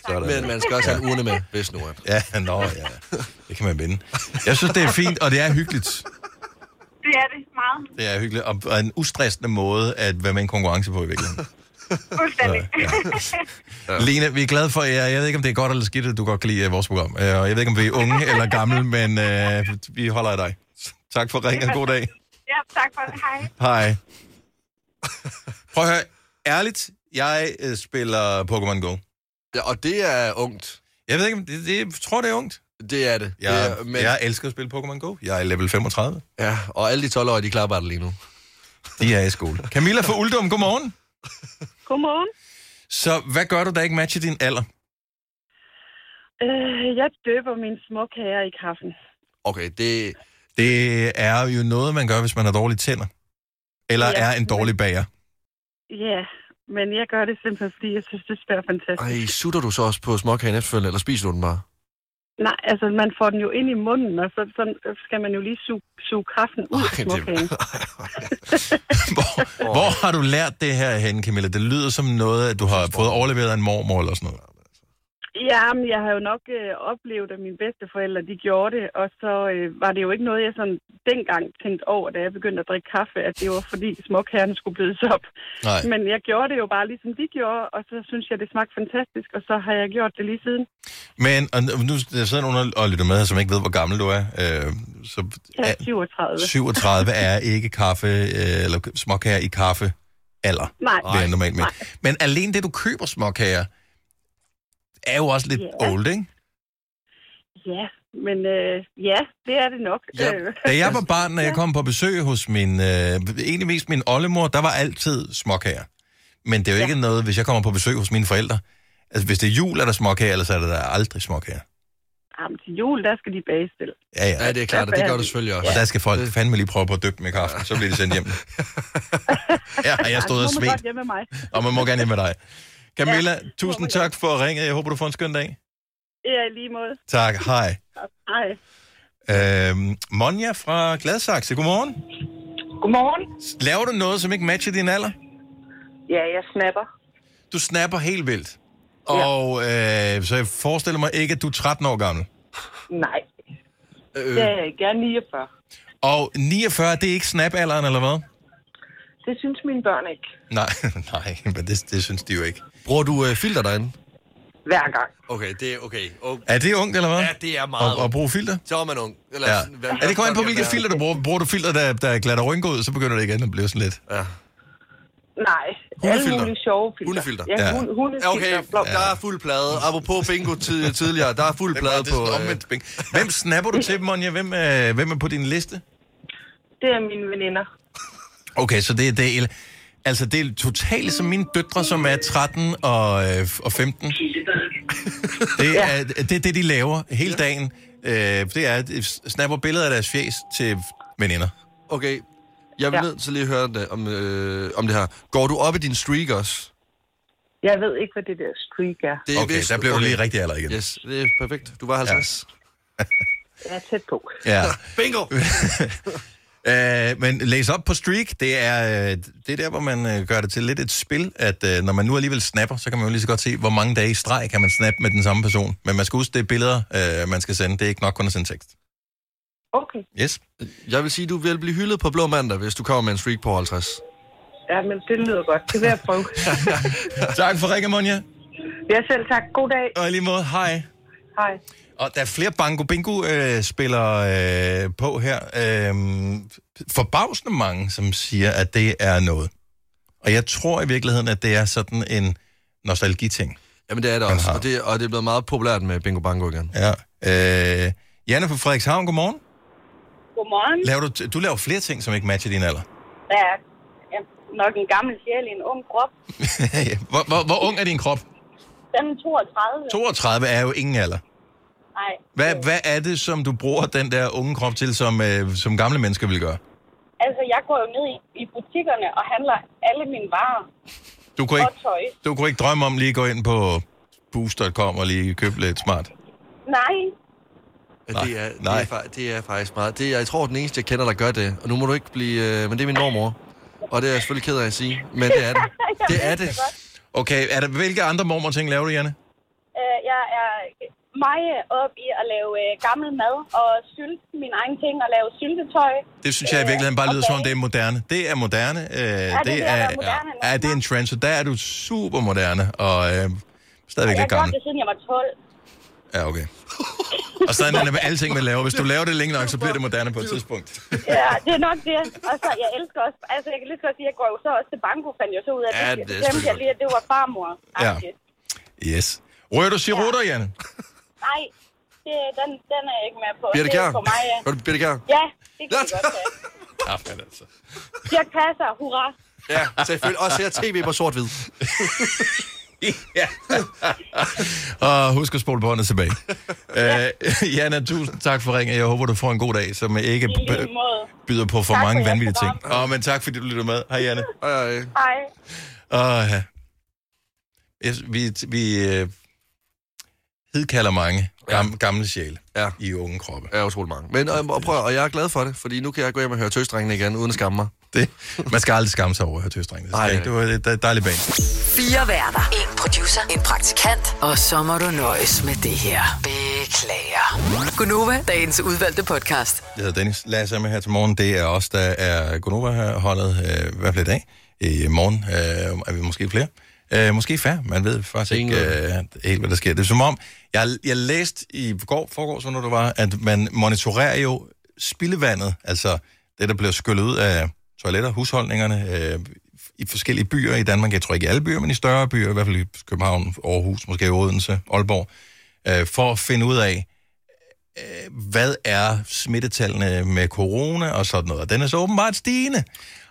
tak. Men man skal også have en urne med, hvis nu er. Ja, nå, ja. Det kan man vinde. Jeg synes, det er fint, og det er hyggeligt. Det er det meget. Det er hyggeligt, og en ustressende måde at være med en konkurrence på i virkeligheden. Fuldstændig. Ja. Line, vi er glade for jer. Jeg ved ikke, om det er godt eller skidt, at du godt kan lide øh, vores program. Øh, Og jeg ved ikke, om vi er unge eller gamle, men øh, vi holder af dig. Tak for ringen. God dag. ja, tak for det. Hej. Hej. Prøv at høre. Ærligt, jeg øh, spiller Pokémon Go. Ja, og det er ungt. Jeg ved ikke, om det, det, jeg tror, det er ungt. Det er det. Jeg, det er, men... jeg elsker at spille Pokémon Go. Jeg er level 35. Ja, og alle de 12-årige, de klapper det lige nu. De er i skole. Camilla fra Uldum, godmorgen. Godmorgen. Så hvad gør du, der ikke matcher din alder? Øh, jeg døber min småkager i kaffen. Okay, det... Det er jo noget, man gør, hvis man har dårlige tænder. eller Ja. er en dårlig bager? Ja, men jeg gør det simpelthen, fordi jeg synes, det smager fantastisk. Ej, sutter du så også på småkagen efterfølgende, eller spiser du den bare? Nej, altså man får den jo ind i munden, og så, så skal man jo lige suge, suge kraften ud af småkagen. Hvor har du lært det her hen, Camilla? Det lyder som noget, at du har fået overleveret af en mormor eller sådan noget. Jamen, jeg har jo nok øh, oplevet, at mine bedsteforældre, de gjorde det, og så øh, var det jo ikke noget, jeg sådan dengang tænkte over, da jeg begyndte at drikke kaffe, at det var fordi småkagerne skulle blødes op. Nej. Men jeg gjorde det jo bare ligesom de gjorde, og så synes jeg, det smagte fantastisk, og så har jeg gjort det lige siden. Men og nu der sidder nogen og lytter med her, som ikke ved, hvor gammel du er. Øh, så er 37. 37 er ikke kaffe, øh, eller småkager i kaffe alder. Nej. Vil jeg normalt med. Men alene det, du køber småkager, er jo også lidt Ja. old, ikke? Ja, men øh, ja, det er det nok. Ja. Da jeg var barn, når jeg kom på besøg hos min, øh, egentlig mest min oldemor, der var altid småkager. Men det er jo ikke noget, hvis jeg kommer på besøg hos mine forældre. Altså, hvis det er jul, er der småkager, ellers er der da aldrig småkager. Jamen, til jul, der skal de bages til. Ja, ja. Ja, det er klart, og det gør du selvfølgelig også. Og der skal folk fandme lige prøve på at dyppe i kaffe, så bliver de sendt hjem. Ja, og jeg stod og svedt, godt hjemme med mig. og man må gerne hjem med dig. Camilla, tusind tak for at ringe. Jeg håber, du får en skøn dag. Ja, i lige måde. Tak, hej. Hej. Øhm, Monja fra Gladsaxe, godmorgen. Godmorgen. Laver du noget, som ikke matcher din alder? Ja, jeg snapper. Du snapper helt vildt. Og øh, så jeg forestiller mig ikke, at du er 13 år gammel. Nej. Øh. Det er jeg ikke. Jeg er 49. Og 49, det er ikke snap-alderen, eller hvad? Det synes mine børn ikke. Nej, nej, men det, det synes de jo ikke. Bruger du øh, filter derinde? Hver gang. Okay, det er okay. okay. Er det ungt, eller hvad? Ja, det er meget Og, og bruge filter? Så er man ung. Eller, Ja. sådan, hvad- Er det kommer an på, hvad- hvilke hvad- filter du bruger? Bruger du filter, der, der glatter rynker ud, så begynder det igen at blive sådan lidt. Ja. Nej. Alle mulige sjove filter. Hundefilter. Ja, Ja. hun, Ja, hundefilter. okay, Blå. der er fuld plade. Apropos bingo tid, tidligere, der er fuld plade det på... Øh, omvendt bing? Hvem snapper du til, Monja? Hvem, øh, hvem er på din liste? Det er mine veninder. Okay, så det er det. Altså, det er totalt som mine døtre, som er 13 og, øh, og 15. Det er, det er det, de laver hele dagen. Øh, det er, at de snapper billeder af deres fjes til veninder. okay, jeg vil Ja. nødt til lige at høre det, om, øh, om det her. Går du op i din streak også? Jeg ved ikke, hvad det der streak er. Det er Okay, vist- der bliver du okay. lige rigtig alder igen. Yes, det er perfekt. Du var 50. Jeg er tæt på. Ja. Bingo! Øh, men læs op på Streak, det er, øh, det er der, hvor man øh, gør det til lidt et spil, at øh, når man nu alligevel snapper, så kan man jo lige så godt se, hvor mange dage i streg kan man snappe med den samme person. Men man skal huske, det er billeder, øh, man skal sende. Det er ikke nok kun at sende tekst. Okay. Yes. Jeg vil sige, du vil blive hyldet på Blå Mandag, hvis du kommer med en streak på 50. Ja, men det lyder godt. Det vil jeg prøve. tak for ringen, Monja. Ja, selv tak. God dag. Og i lige måde, hej. Hej. Og der er flere Bango Bingo-spillere øh, på her. Øh, forbavsende mange, som siger, at det er noget. Og jeg tror i virkeligheden, at det er sådan en nostalgiting. Jamen det er det Man også, har. og det, og det er blevet meget populært med Bingo Bango igen. Ja. Øh, Janne fra Frederikshavn, godmorgen. Godmorgen. Laver du, du laver flere ting, som ikke matcher din alder. Der er ja, nok en gammel sjæl i en ung krop. hvor, hvor, hvor ung er din krop? Den er 32. 32 er jo ingen alder. Nej. Hvad, hvad er det, som du bruger den der unge krop til, som, øh, som gamle mennesker vil gøre? Altså, jeg går jo ned i, i butikkerne og handler alle mine varer Du kunne, ikke, tøj. du kunne ikke drømme om lige at gå ind på boost.com og lige købe lidt smart. Nej. Ja, det, er, det, nej. er, fa- det er faktisk meget. Det er, jeg tror, den eneste, jeg kender, der gør det. Og nu må du ikke blive... Øh, men det er min mormor. Og det er jeg selvfølgelig ked af at sige. Men det er det. Det er det. Okay, er der, hvilke andre mormor-ting laver du, Janne? Øh, jeg er meget op i at lave øh, gammel mad og sylte mine egne ting og lave syltetøj. Det synes jeg i virkeligheden bare lyder som om, det er moderne. Det er moderne. Øh, det, det er er, at moderne ja, det er en trend, så der er du super moderne og øh, stadigvæk Jeg har lidt gammel. det, siden jeg var 12. Ja, okay. Og sådan er det med alting, man laver. Hvis du laver det længe nok, så bliver det moderne på et tidspunkt. Ja, det er nok det. Og så, jeg elsker også, altså jeg kan lige så godt sige, jeg går jo så også til banko, fandt jeg så ud af, Ja, det, det er det jeg lige, at det var farmor. Ja. Yes. Rører du cirutter, Janne? Nej, det, den, den er jeg ikke med på. Birte det Kjær? er for mig, ja. Birte Kjær? Ja, det kan vi godt tage. Ja, men altså. Dirk Passer, hurra. Ja, selvfølgelig. Og ser tv på sort-hvid. ja. Og husk at spole båndet tilbage. uh, Jana, tusind tak for ringen. Jeg håber, du får en god dag, som ikke byder på for Tak for mange jeres vanvittige ting. Åh, oh, men tak, fordi du lytter med. Hej, Janne. Hej, hej. Åh, ja. Vi vi hedkalder mange gam, gamle sjæle ja. i unge kroppe. Ja, utrolig mange. Men og, og, prøv, og jeg er glad for det, fordi nu kan jeg gå hjem og høre tøstrengene igen, uden at skamme mig. Det, man skal aldrig skamme sig over at høre tøstrengene. Nej, Det, var et dejligt band. Fire værter. En producer. En praktikant. Og så må du nøjes med det her. Beklager. Gunova, dagens udvalgte podcast. Jeg hedder Dennis. Lasse er med her til morgen. Det er os, der er Gonova-holdet øh, hver flere dag. I morgen øh, er vi måske flere. Øh, måske færre. Man ved faktisk ikke øh, helt, hvad der sker. Det er som om, jeg, jeg læste i går, forgårs, hvornår det var, at man monitorerer jo spildevandet, altså det, der bliver skyllet ud af toiletter, husholdningerne, øh, i forskellige byer i Danmark. Jeg tror ikke i alle byer, men i større byer, i hvert fald i København, Aarhus, måske Odense, Aalborg, øh, for at finde ud af, øh, hvad er smittetallene med corona og sådan noget. Og den er så åbenbart stigende.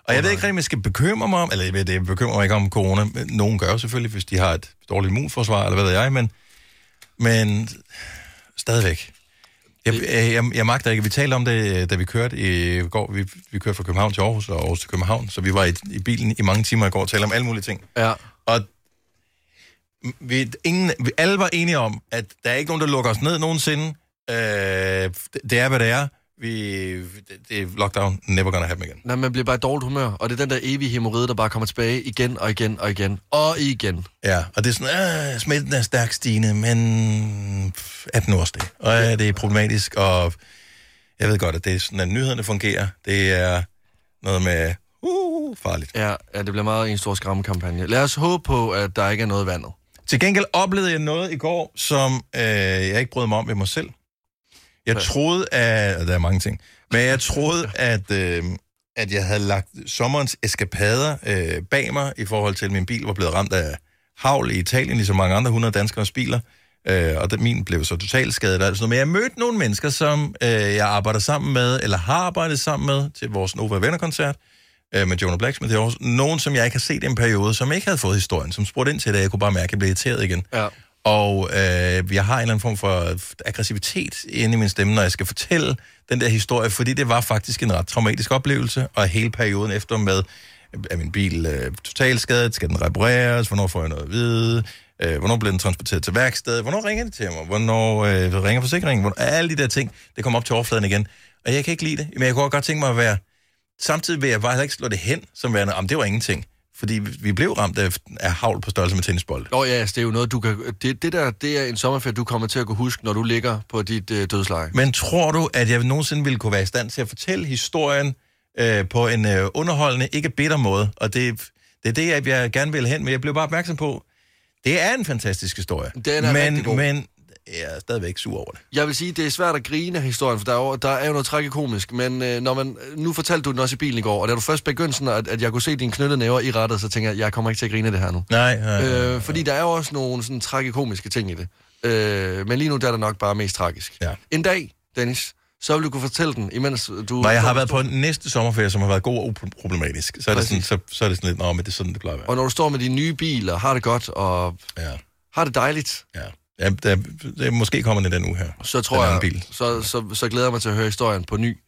Og jeg ved ikke rigtig, om jeg skal bekymre mig om, eller jeg ved, det jeg bekymrer mig ikke om corona. Nogen gør selvfølgelig, hvis de har et dårligt immunforsvar, eller hvad ved jeg, men, men stadigvæk. Jeg, jeg, jeg, magter ikke. Vi talte om det, da vi kørte i går. Vi, vi kørte fra København til Aarhus og Aarhus til København, så vi var i, i bilen i mange timer i går og talte om alle mulige ting. Ja. Og vi, ingen, vi alle var enige om, at der er ikke nogen, der lukker os ned nogensinde. Øh, det, det er, hvad det er. Vi, det, er lockdown. Never gonna happen igen. Nej, man bliver bare i dårligt humør, og det er den der evige hemorrhide, der bare kommer tilbage igen og igen og igen og igen. Ja, og det er sådan, øh, smitten er stærkt stigende, men pff, er den også det? Og ja, det er problematisk, og jeg ved godt, at det er sådan, at nyhederne fungerer. Det er noget med, uh, farligt. Ja, ja, det bliver meget en stor skræmmekampagne. Lad os håbe på, at der ikke er noget i vandet. Til gengæld oplevede jeg noget i går, som øh, jeg ikke brød mig om ved mig selv. Jeg troede, at... Der er mange ting. Men jeg troede, at, øh, at jeg havde lagt sommerens eskapader øh, bag mig, i forhold til, at min bil var blevet ramt af havl i Italien, ligesom mange andre 100 danskeres biler. Øh, og det, min blev så totalt skadet. og alt sådan noget. Men jeg mødte nogle mennesker, som øh, jeg arbejder sammen med, eller har arbejdet sammen med, til vores Nova Venner-koncert øh, med Jonah Blacksmith i Aarhus. Nogen, som jeg ikke har set i en periode, som ikke havde fået historien, som spurgte ind til det, jeg kunne bare mærke, at jeg blev irriteret igen. Ja. Og øh, jeg har en eller anden form for aggressivitet inde i min stemme, når jeg skal fortælle den der historie, fordi det var faktisk en ret traumatisk oplevelse, og hele perioden efter med, øh, er min bil øh, totalskadet, skal den repareres, hvornår får jeg noget at vide, øh, hvornår bliver den transporteret til værkstedet, hvornår ringer de til mig, hvornår øh, ringer forsikringen, hvornår, alle de der ting, det kommer op til overfladen igen. Og jeg kan ikke lide det, men jeg kunne godt tænke mig at være, samtidig vil jeg bare heller ikke slå det hen, som værende, om det var ingenting. Fordi vi blev ramt af, af havl på størrelse med tennisbold. Nå ja, altså, det er jo noget, du kan... Det, det der, det er en sommerferie, du kommer til at kunne huske, når du ligger på dit øh, dødsleje. Men tror du, at jeg nogensinde ville kunne være i stand til at fortælle historien øh, på en øh, underholdende, ikke bitter måde? Og det, det er det, jeg, jeg gerne vil hen, men jeg blev bare opmærksom på, det er en fantastisk historie. Den er men, god. men jeg er stadigvæk sur over det. Jeg vil sige, det er svært at grine af historien, for der er jo, der er jo noget tragikomisk, men øh, når man, nu fortalte du den også i bilen i går, og da du først begyndte sådan, at, at jeg kunne se dine knyttede næver i rettet, så tænker jeg, jeg kommer ikke til at grine af det her nu. Nej, nej, nej, øh, Fordi der er jo også nogle sådan tragikomiske ting i det. Øh, men lige nu der er det nok bare mest tragisk. Ja. En dag, Dennis, så vil du kunne fortælle den, imens du... Når jeg har været på en næste sommerferie, som har været god og uproblematisk, så er, det sådan, så, så er det sådan lidt, nå, men det er sådan, det plejer at være. Og når du står med din nye bil og har det godt og ja. har det dejligt, Ja, ja det, det, måske kommer den den uge her. så tror jeg, bil. Så, så, så glæder jeg mig til at høre historien på ny.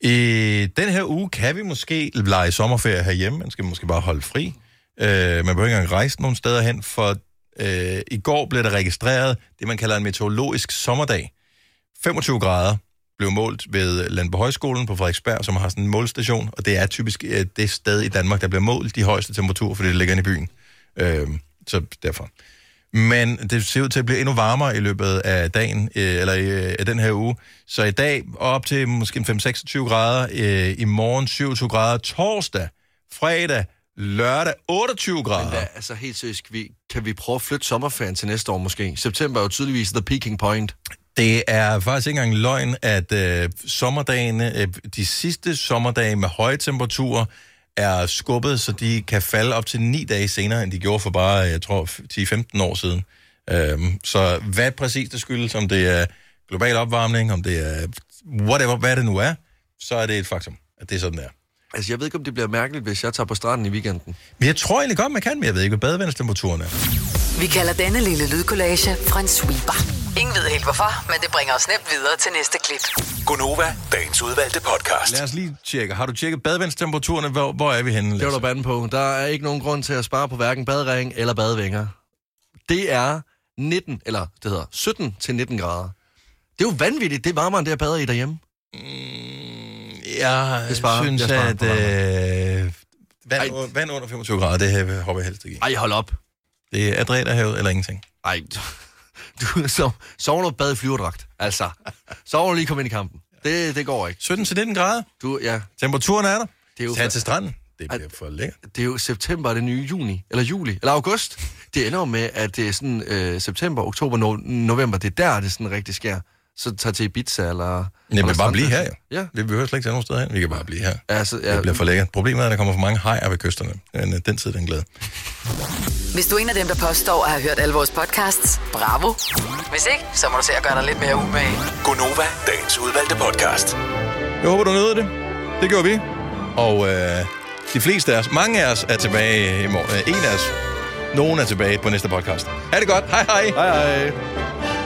I den her uge kan vi måske lege sommerferie herhjemme. Man skal måske bare holde fri. Øh, man behøver ikke engang rejse nogen steder hen, for øh, i går blev der registreret det, man kalder en meteorologisk sommerdag. 25 grader blev målt ved Landborg Højskolen på Frederiksberg, som har sådan en målstation, og det er typisk øh, det sted i Danmark, der bliver målt de højeste temperaturer, fordi det ligger inde i byen. Øh, så derfor. Men det ser ud til at blive endnu varmere i løbet af dagen, øh, eller øh, af den her uge. Så i dag op til måske 5-26 grader, øh, i morgen 27 grader, torsdag, fredag, lørdag 28 grader. Men hvad, altså helt seriøst, kan vi, kan vi prøve at flytte sommerferien til næste år måske? September er jo tydeligvis the peaking point. Det er faktisk ikke engang løgn, at øh, sommerdagene, øh, de sidste sommerdage med høje temperaturer, er skubbet, så de kan falde op til ni dage senere, end de gjorde for bare, jeg tror, 10-15 år siden. Øhm, så hvad præcis det skyldes, om det er global opvarmning, om det er whatever, hvad det nu er, så er det et faktum, at det er sådan, der. Altså, jeg ved ikke, om det bliver mærkeligt, hvis jeg tager på stranden i weekenden. Men jeg tror egentlig godt, man kan, men jeg ved ikke, hvad badevandstemperaturen er. Vi kalder denne lille lydkollage Frans sweeper. Ingen ved helt hvorfor, men det bringer os nemt videre til næste klip. Gonova, dagens udvalgte podcast. Lad os lige tjekke. Har du tjekket badevandstemperaturen? Hvor, hvor er vi henne? Det var der banden på. Der er ikke nogen grund til at spare på hverken badering eller badevinger. Det er 19, eller det hedder 17 til 19 grader. Det er jo vanvittigt. Det er varmere, end det jeg bader i derhjemme. Jeg Det sparer- synes, jeg sparer at på øh, vand, under- vand under 25 grader, det her hopper jeg helst ikke i. Ej, hold op. Det er Adræterhavet eller ingenting. Ej, du så, sover du bad i flyverdragt. Altså, sover du lige kom ind i kampen. Det, det går ikke. 17 til 19 grader. Du, ja. Temperaturen er der. Det er jo Tag til stranden. Det bliver for lækkert. Det er jo september, er det nye juni, eller juli, eller august. Det ender med, at det er sådan øh, september, oktober, no, november, det er der, det sådan rigtig sker. Så tag til Ibiza, eller... Det vil bare blive her, jo. Ja. Vi behøver slet ikke tage nogen steder hen. Vi kan bare blive her. Altså, ja, Det bliver for lækkert. Problemet er, at der kommer for mange hajer ved kysterne. Men øh, den tid, den glæde. Hvis du er en af dem, der påstår at have hørt alle vores podcasts, bravo. Hvis ikke, så må du se at gøre dig lidt mere umage. Gonova, dagens udvalgte podcast. Jeg håber, du nød det. Det gjorde vi. Og øh, de fleste af os, mange af os er tilbage i morgen. Øh, en af os. Nogen er tilbage på næste podcast. Ha' det godt. Hej hej. Hej hej.